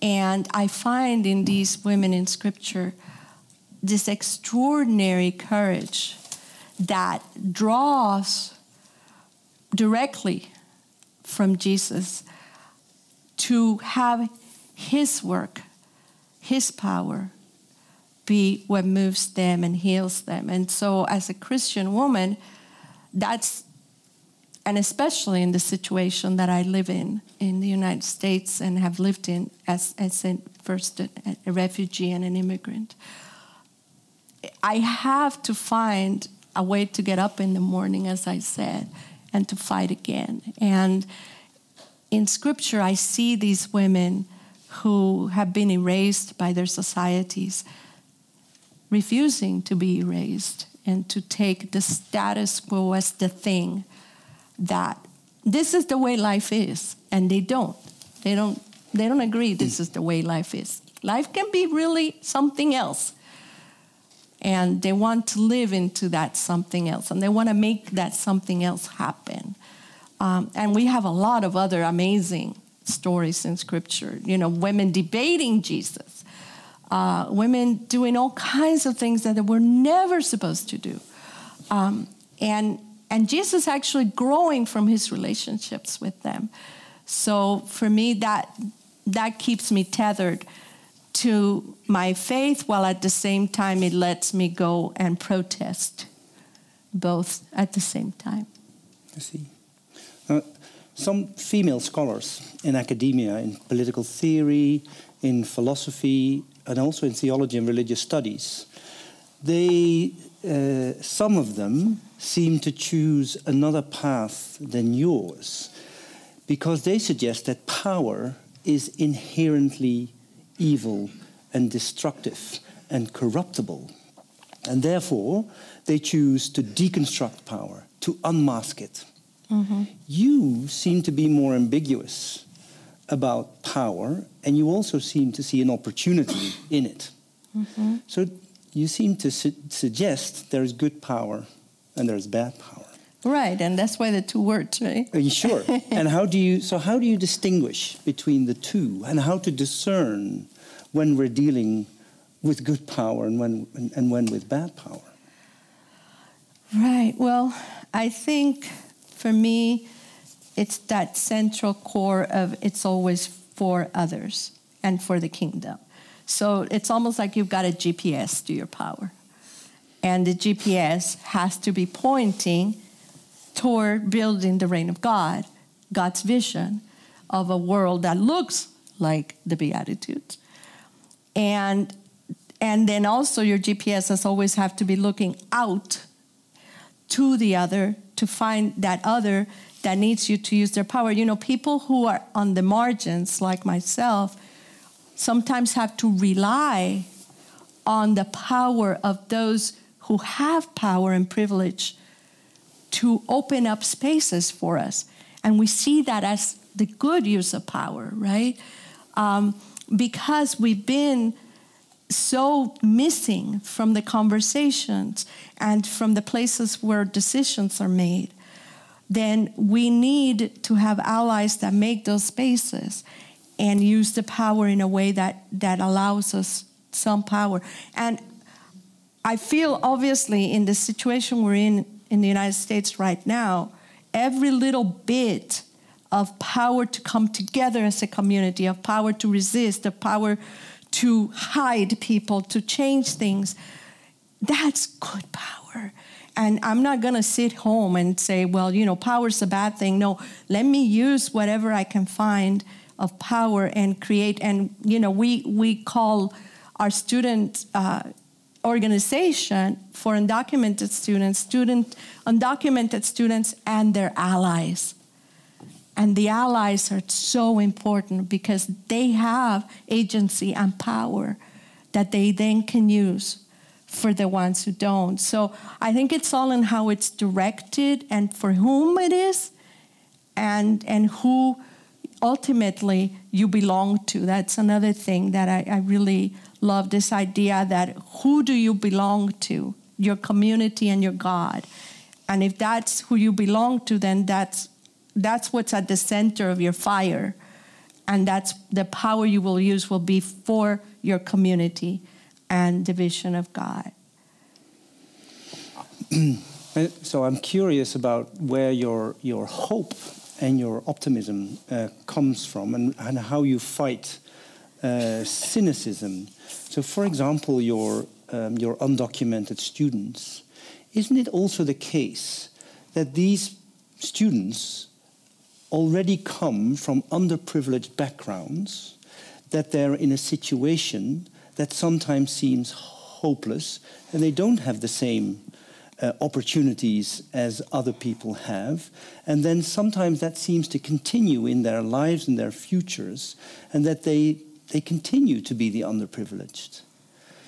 And I find in these women in Scripture this extraordinary courage that draws directly from Jesus to have his work, his power, be what moves them and heals them. And so, as a Christian woman, that's and especially in the situation that I live in in the United States and have lived in as, as a, first a, a refugee and an immigrant. I have to find a way to get up in the morning, as I said, and to fight again. And in scripture, I see these women who have been erased by their societies refusing to be erased and to take the status quo as the thing that this is the way life is and they don't. They don't they don't agree this is the way life is. Life can be really something else. And they want to live into that something else and they want to make that something else happen. Um, and we have a lot of other amazing stories in scripture you know women debating jesus uh, women doing all kinds of things that they were never supposed to do um, and and Jesus actually growing from his relationships with them. So for me, that that keeps me tethered to my faith, while at the same time it lets me go and protest, both at the same time. I see. Uh, some female scholars in academia, in political theory, in philosophy, and also in theology and religious studies, they, uh, some of them seem to choose another path than yours because they suggest that power is inherently evil and destructive and corruptible. And therefore, they choose to deconstruct power, to unmask it. Mm-hmm. You seem to be more ambiguous about power, and you also seem to see an opportunity in it. Mm-hmm. So you seem to su- suggest there is good power and there's bad power. Right, and that's why the two words, right? Uh, sure. and how do you so how do you distinguish between the two and how to discern when we're dealing with good power and when and, and when with bad power? Right. Well, I think for me it's that central core of it's always for others and for the kingdom. So it's almost like you've got a GPS to your power and the GPS has to be pointing toward building the reign of God, God's vision of a world that looks like the Beatitudes. And and then also your GPS has always have to be looking out to the other to find that other that needs you to use their power. You know, people who are on the margins, like myself, sometimes have to rely on the power of those who have power and privilege to open up spaces for us. And we see that as the good use of power, right? Um, because we've been so missing from the conversations and from the places where decisions are made, then we need to have allies that make those spaces and use the power in a way that, that allows us some power. And I feel obviously in the situation we're in in the United States right now, every little bit of power to come together as a community, of power to resist, of power to hide people, to change things, that's good power. And I'm not going to sit home and say, well, you know, power's a bad thing. No, let me use whatever I can find of power and create. And, you know, we, we call our student uh, organization for undocumented students, student, undocumented students, and their allies. And the allies are so important because they have agency and power that they then can use for the ones who don't. So I think it's all in how it's directed and for whom it is and and who ultimately you belong to. That's another thing that I, I really love this idea that who do you belong to? Your community and your God. And if that's who you belong to, then that's that's what's at the center of your fire. And that's the power you will use will be for your community and the vision of God. so I'm curious about where your your hope and your optimism uh, comes from and, and how you fight uh, cynicism. So, for example, your, um, your undocumented students, isn't it also the case that these students already come from underprivileged backgrounds, that they're in a situation that sometimes seems hopeless, and they don't have the same uh, opportunities as other people have. And then sometimes that seems to continue in their lives and their futures, and that they, they continue to be the underprivileged.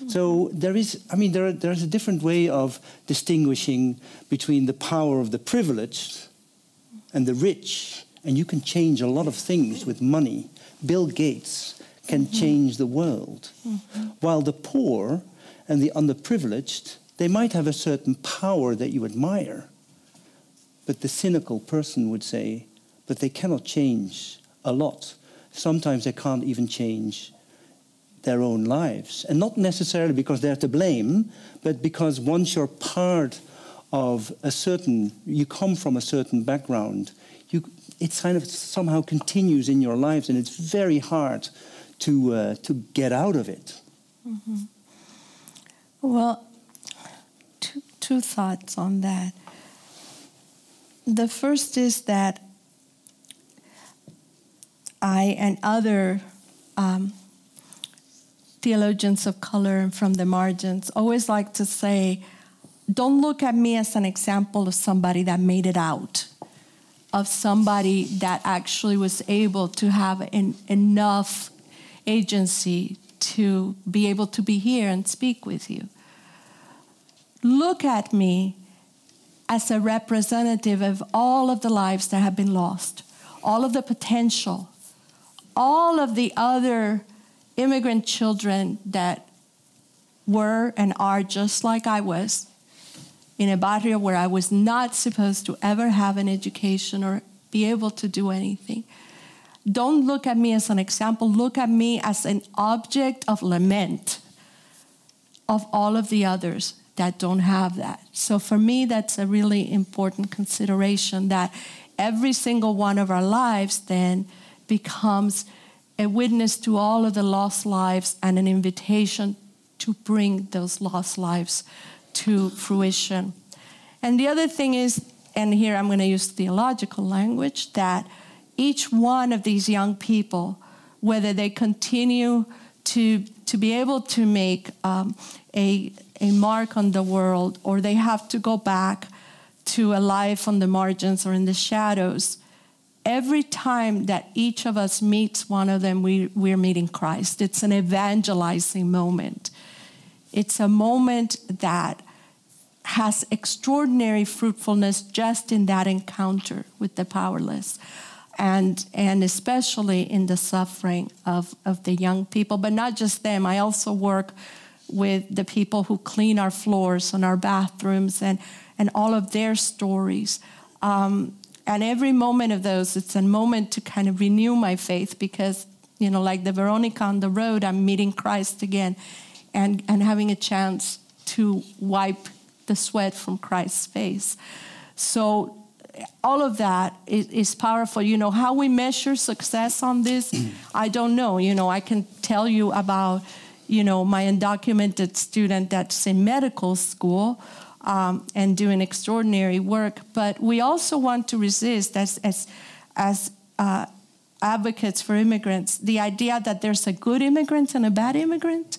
So there is, I mean, there, there's a different way of distinguishing between the power of the privileged and the rich, and you can change a lot of things with money. Bill Gates can mm-hmm. change the world, mm-hmm. while the poor and the underprivileged they might have a certain power that you admire, but the cynical person would say, but they cannot change a lot. Sometimes they can't even change their own lives. And not necessarily because they're to blame, but because once you're part of a certain, you come from a certain background, you, it kind of somehow continues in your lives, and it's very hard to, uh, to get out of it. Mm-hmm. Well, two two thoughts on that. The first is that I and other um, theologians of color and from the margins always like to say, don't look at me as an example of somebody that made it out, of somebody that actually was able to have enough agency to be able to be here and speak with you look at me as a representative of all of the lives that have been lost, all of the potential, all of the other immigrant children that were and are just like I was in a barrio where I was not supposed to ever have an education or be able to do anything. Don't look at me as an example, look at me as an object of lament of all of the others that don't have that. So for me, that's a really important consideration that every single one of our lives then becomes a witness to all of the lost lives and an invitation to bring those lost lives to fruition. And the other thing is, and here I'm going to use theological language, that each one of these young people, whether they continue to, to be able to make um, a, a mark on the world or they have to go back to a life on the margins or in the shadows, every time that each of us meets one of them, we, we're meeting Christ. It's an evangelizing moment. It's a moment that has extraordinary fruitfulness just in that encounter with the powerless. And, and especially in the suffering of, of the young people, but not just them. I also work with the people who clean our floors and our bathrooms and, and all of their stories. Um, and every moment of those, it's a moment to kind of renew my faith because, you know, like the Veronica on the road, I'm meeting Christ again and, and having a chance to wipe the sweat from Christ's face. So, all of that is, is, powerful. You know, how we measure success on this, I don't know. You know, I can tell you about you know, my undocumented student that's in medical school um, and doing extraordinary work. But we also want to resist, as, as, as uh, advocates for immigrants, the idea that there's a good immigrant and a bad immigrant,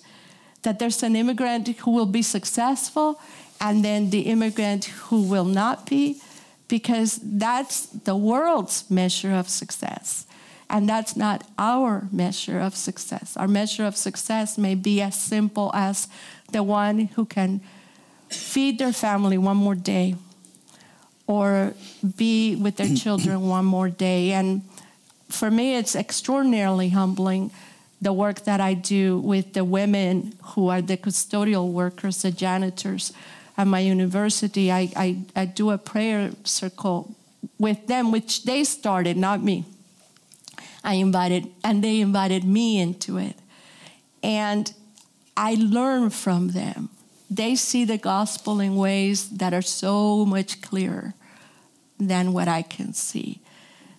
that there's an immigrant who will be successful and then the immigrant who will not be, because that's the world's measure of success. And that's not our measure of success. Our measure of success may be as simple as the one who can feed their family one more day or be with their children one more day. And for me, it's extraordinarily humbling the work that I do with the women who are the custodial workers, the janitors at my university. I, I, I do a prayer circle with them, which they started, not me. I invited, and they invited me into it. And I learn from them. They see the gospel in ways that are so much clearer than what I can see.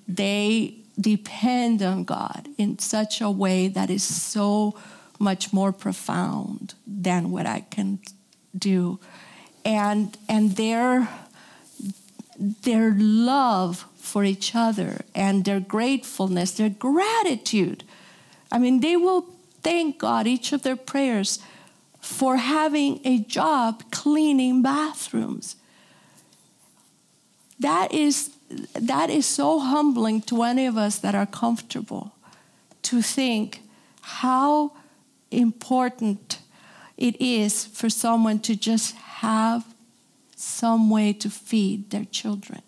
They depend on God in such a way that is so much more profound than what I can do. And, and their, their love for each other and their gratefulness, their gratitude. I mean, they will thank God each of their prayers for having a job cleaning bathrooms. That is, that is so humbling to any of us that are comfortable to think how important it is for someone to just have some way to feed their children.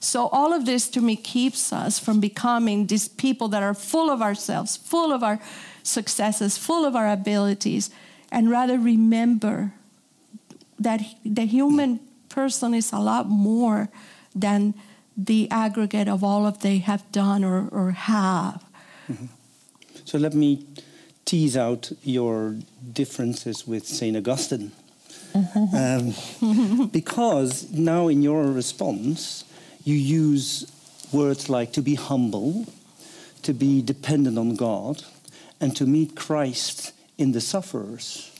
So, all of this to me keeps us from becoming these people that are full of ourselves, full of our successes, full of our abilities, and rather remember that the human person is a lot more than the aggregate of all of they have done or, or have. Mm-hmm. So let me tease out your differences with St. Augustine. Um, because now in your response, you use words like to be humble, to be dependent on God, and to meet Christ in the sufferers.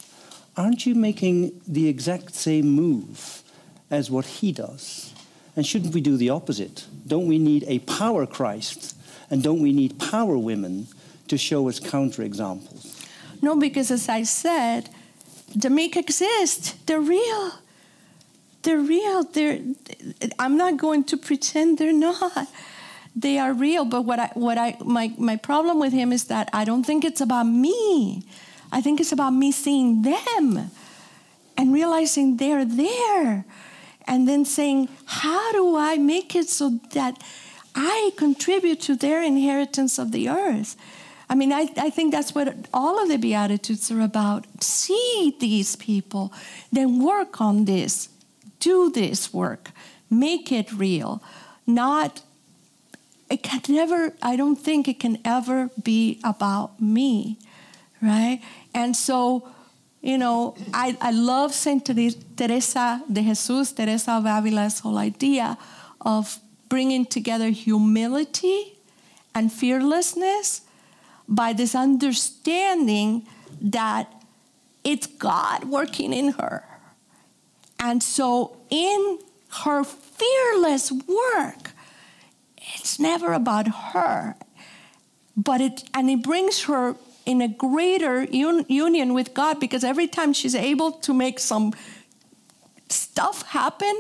Aren't you making the exact same move as what he does? And shouldn't we do the opposite? Don't we need a power Christ? And don't we need power women to show us counterexamples? No, because as I said, the meek exist. They're real. They're real. They're, I'm not going to pretend they're not. They are real. But what I, what I, my, my problem with him is that I don't think it's about me. I think it's about me seeing them and realizing they're there. And then saying, how do I make it so that I contribute to their inheritance of the earth? I mean, I, I think that's what all of the Beatitudes are about. See these people, then work on this, do this work, make it real. Not, it can never, I don't think it can ever be about me, right? And so, you know, I, I love Saint Teresa de Jesus, Teresa of Avila's whole idea of bringing together humility and fearlessness by this understanding that it's God working in her. And so, in her fearless work, it's never about her, but it, and it brings her in a greater un, union with God because every time she's able to make some stuff happen,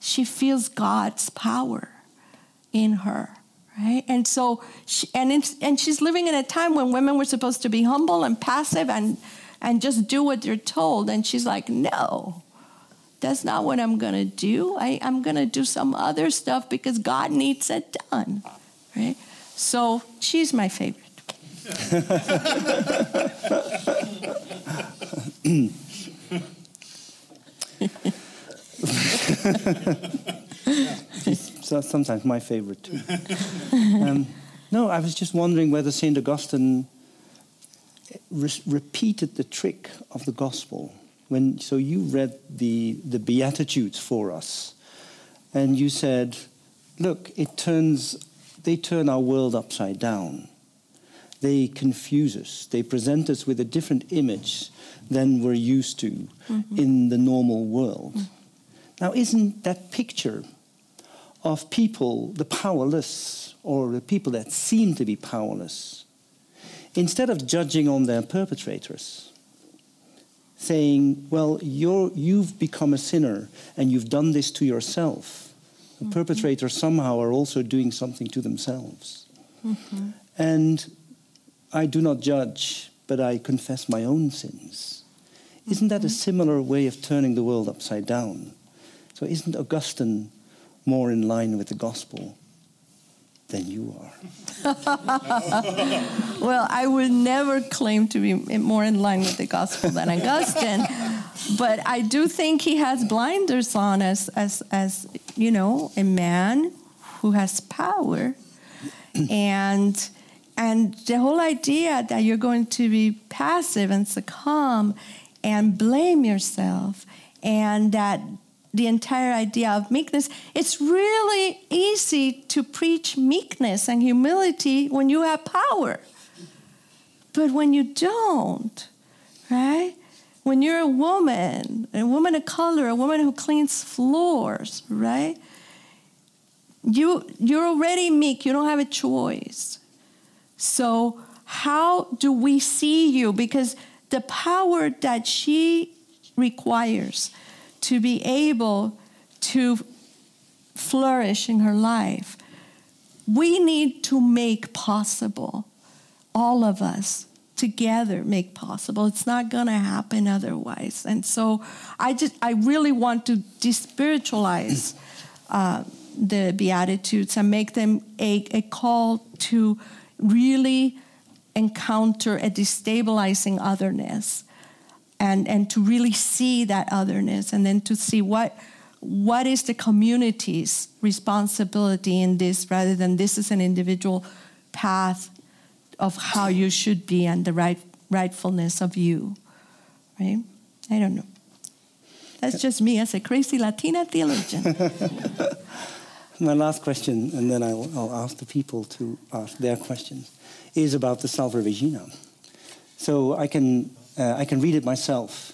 she feels God's power in her right? And so she, and it's, and she's living in a time when women were supposed to be humble and passive and and just do what they're told. And she's like no that's not what i'm going to do. I, i'm going to do some other stuff because god needs it done right? So she's my favorite sometimes my favorite too. um, no, I was just wondering whether St. Augustine re- repeated the trick of the gospel. When, so you read the, the Beatitudes for us, and you said, look, it turns, they turn our world upside down. They confuse us. They present us with a different image than we're used to mm-hmm. in the normal world. Mm-hmm. Now, isn't that picture of people, the powerless, or the people that seem to be powerless, instead of judging on their perpetrators, saying, Well, you you've become a sinner and you've done this to yourself. The mm-hmm. perpetrators somehow are also doing something to themselves. Mm-hmm. And I do not judge, but I confess my own sins. Isn't that a mm-hmm. similar way of turning the world upside down? So, isn't Augustine more in line with the gospel than you are. well, I would never claim to be more in line with the gospel than Augustine, but I do think he has blinders on as, as, as you know, a man who has power. and and the whole idea that you're going to be passive and succumb and blame yourself and that the entire idea of meekness, it's really easy to preach meekness and humility when you have power. But when you don't, right? when you're a woman, a woman of color, a woman who cleans floors, right? You, you're already meek, you don't have a choice. So, how do we see you? Because the power that she requires to be able to flourish in her life, we need to make possible, all of us together make possible. It's not going to happen otherwise. And so I just, I really want to despiritualize uh, the Beatitudes and make them a, a call to really encounter a destabilizing otherness and, and to really see that otherness and then to see what what is the community's responsibility in this rather than this is an individual path of how you should be and the right rightfulness of you right? I don't know. That's just me as a crazy latina theologian. My last question and then I'll, I'll ask the people to ask their questions is about the Salve Regina. So I can, uh, I can read it myself,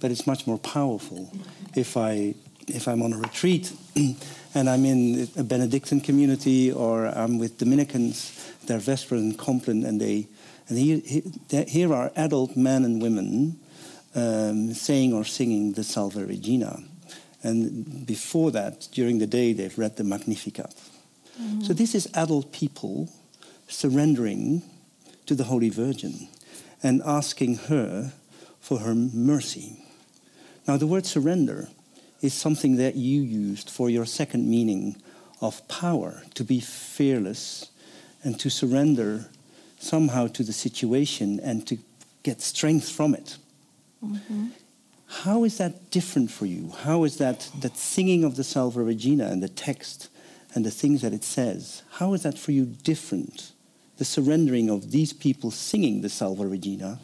but it's much more powerful if, I, if I'm on a retreat and I'm in a Benedictine community or I'm with Dominicans, their Vesper and Compline, and, they, and here, here are adult men and women um, saying or singing the Salve Regina. And before that, during the day, they've read the Magnificat. Mm -hmm. So this is adult people surrendering to the Holy Virgin and asking her for her mercy. Now, the word surrender is something that you used for your second meaning of power, to be fearless and to surrender somehow to the situation and to get strength from it. Mm-hmm. How is that different for you? How is that, that singing of the Salve Regina and the text and the things that it says, how is that for you different the surrendering of these people singing the Salve Regina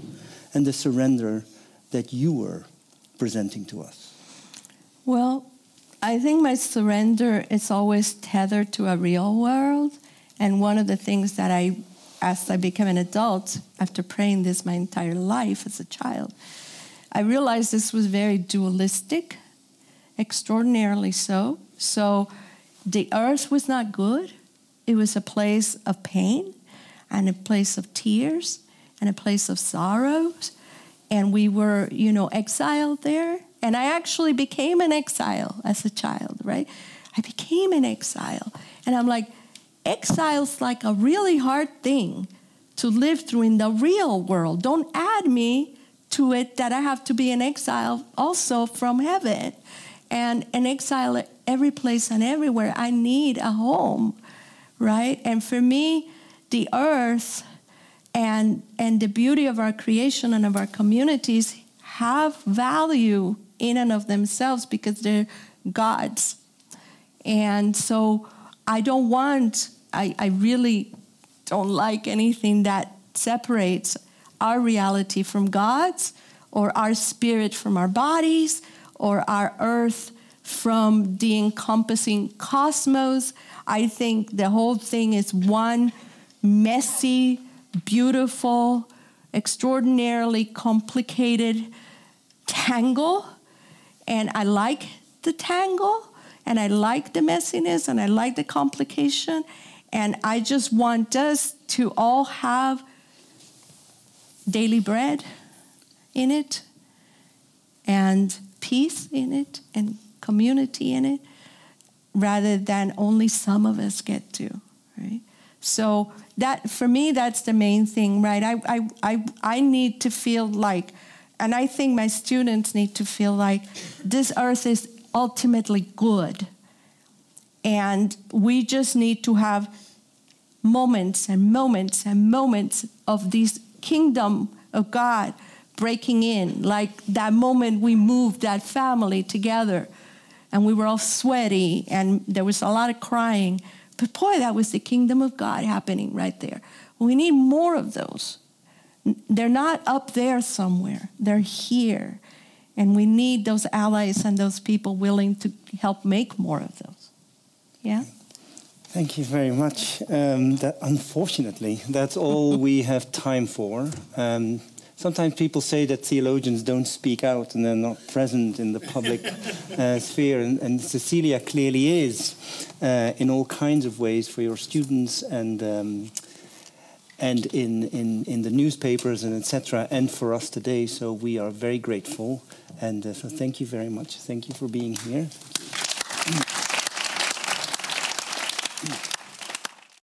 and the surrender that you were presenting to us? Well, I think my surrender is always tethered to a real world. And one of the things that I, as I became an adult, after praying this my entire life as a child, I realized this was very dualistic, extraordinarily so. So the earth was not good, it was a place of pain and a place of tears and a place of sorrows. And we were, you know, exiled there. And I actually became an exile as a child, right? I became an exile. And I'm like, exile's like a really hard thing to live through in the real world. Don't add me to it that I have to be an exile also from heaven. And an exile every place and everywhere. I need a home, right? And for me, the earth and, and the beauty of our creation and of our communities have value in and of themselves because they're God's. And so I don't want, I, I really don't like anything that separates our reality from God's or our spirit from our bodies or our earth from the encompassing cosmos. I think the whole thing is one messy, beautiful, extraordinarily complicated tangle. And I like the tangle, and I like the messiness, and I like the complication. And I just want us to all have daily bread in it, and peace in it, and community in it, rather than only some of us get to, right? So that for me, that's the main thing, right? I, I, I, I need to feel like, and I think my students need to feel like this earth is ultimately good. And we just need to have moments and moments and moments of this kingdom of God breaking in, like that moment we moved that family together and we were all sweaty and there was a lot of crying but boy, that was the kingdom of God happening right there. We need more of those. They're not up there somewhere, they're here. And we need those allies and those people willing to help make more of those. Yeah? Thank you very much. Um, that, unfortunately, that's all we have time for. Um, sometimes people say that theologians don't speak out and they're not present in the public uh, sphere, and, and, Cecilia clearly is uh, in all kinds of ways for your students and. Um, and in, in, in the newspapers and etc. and for us today. So we are very grateful. And uh, so thank you very much. Thank you for being here.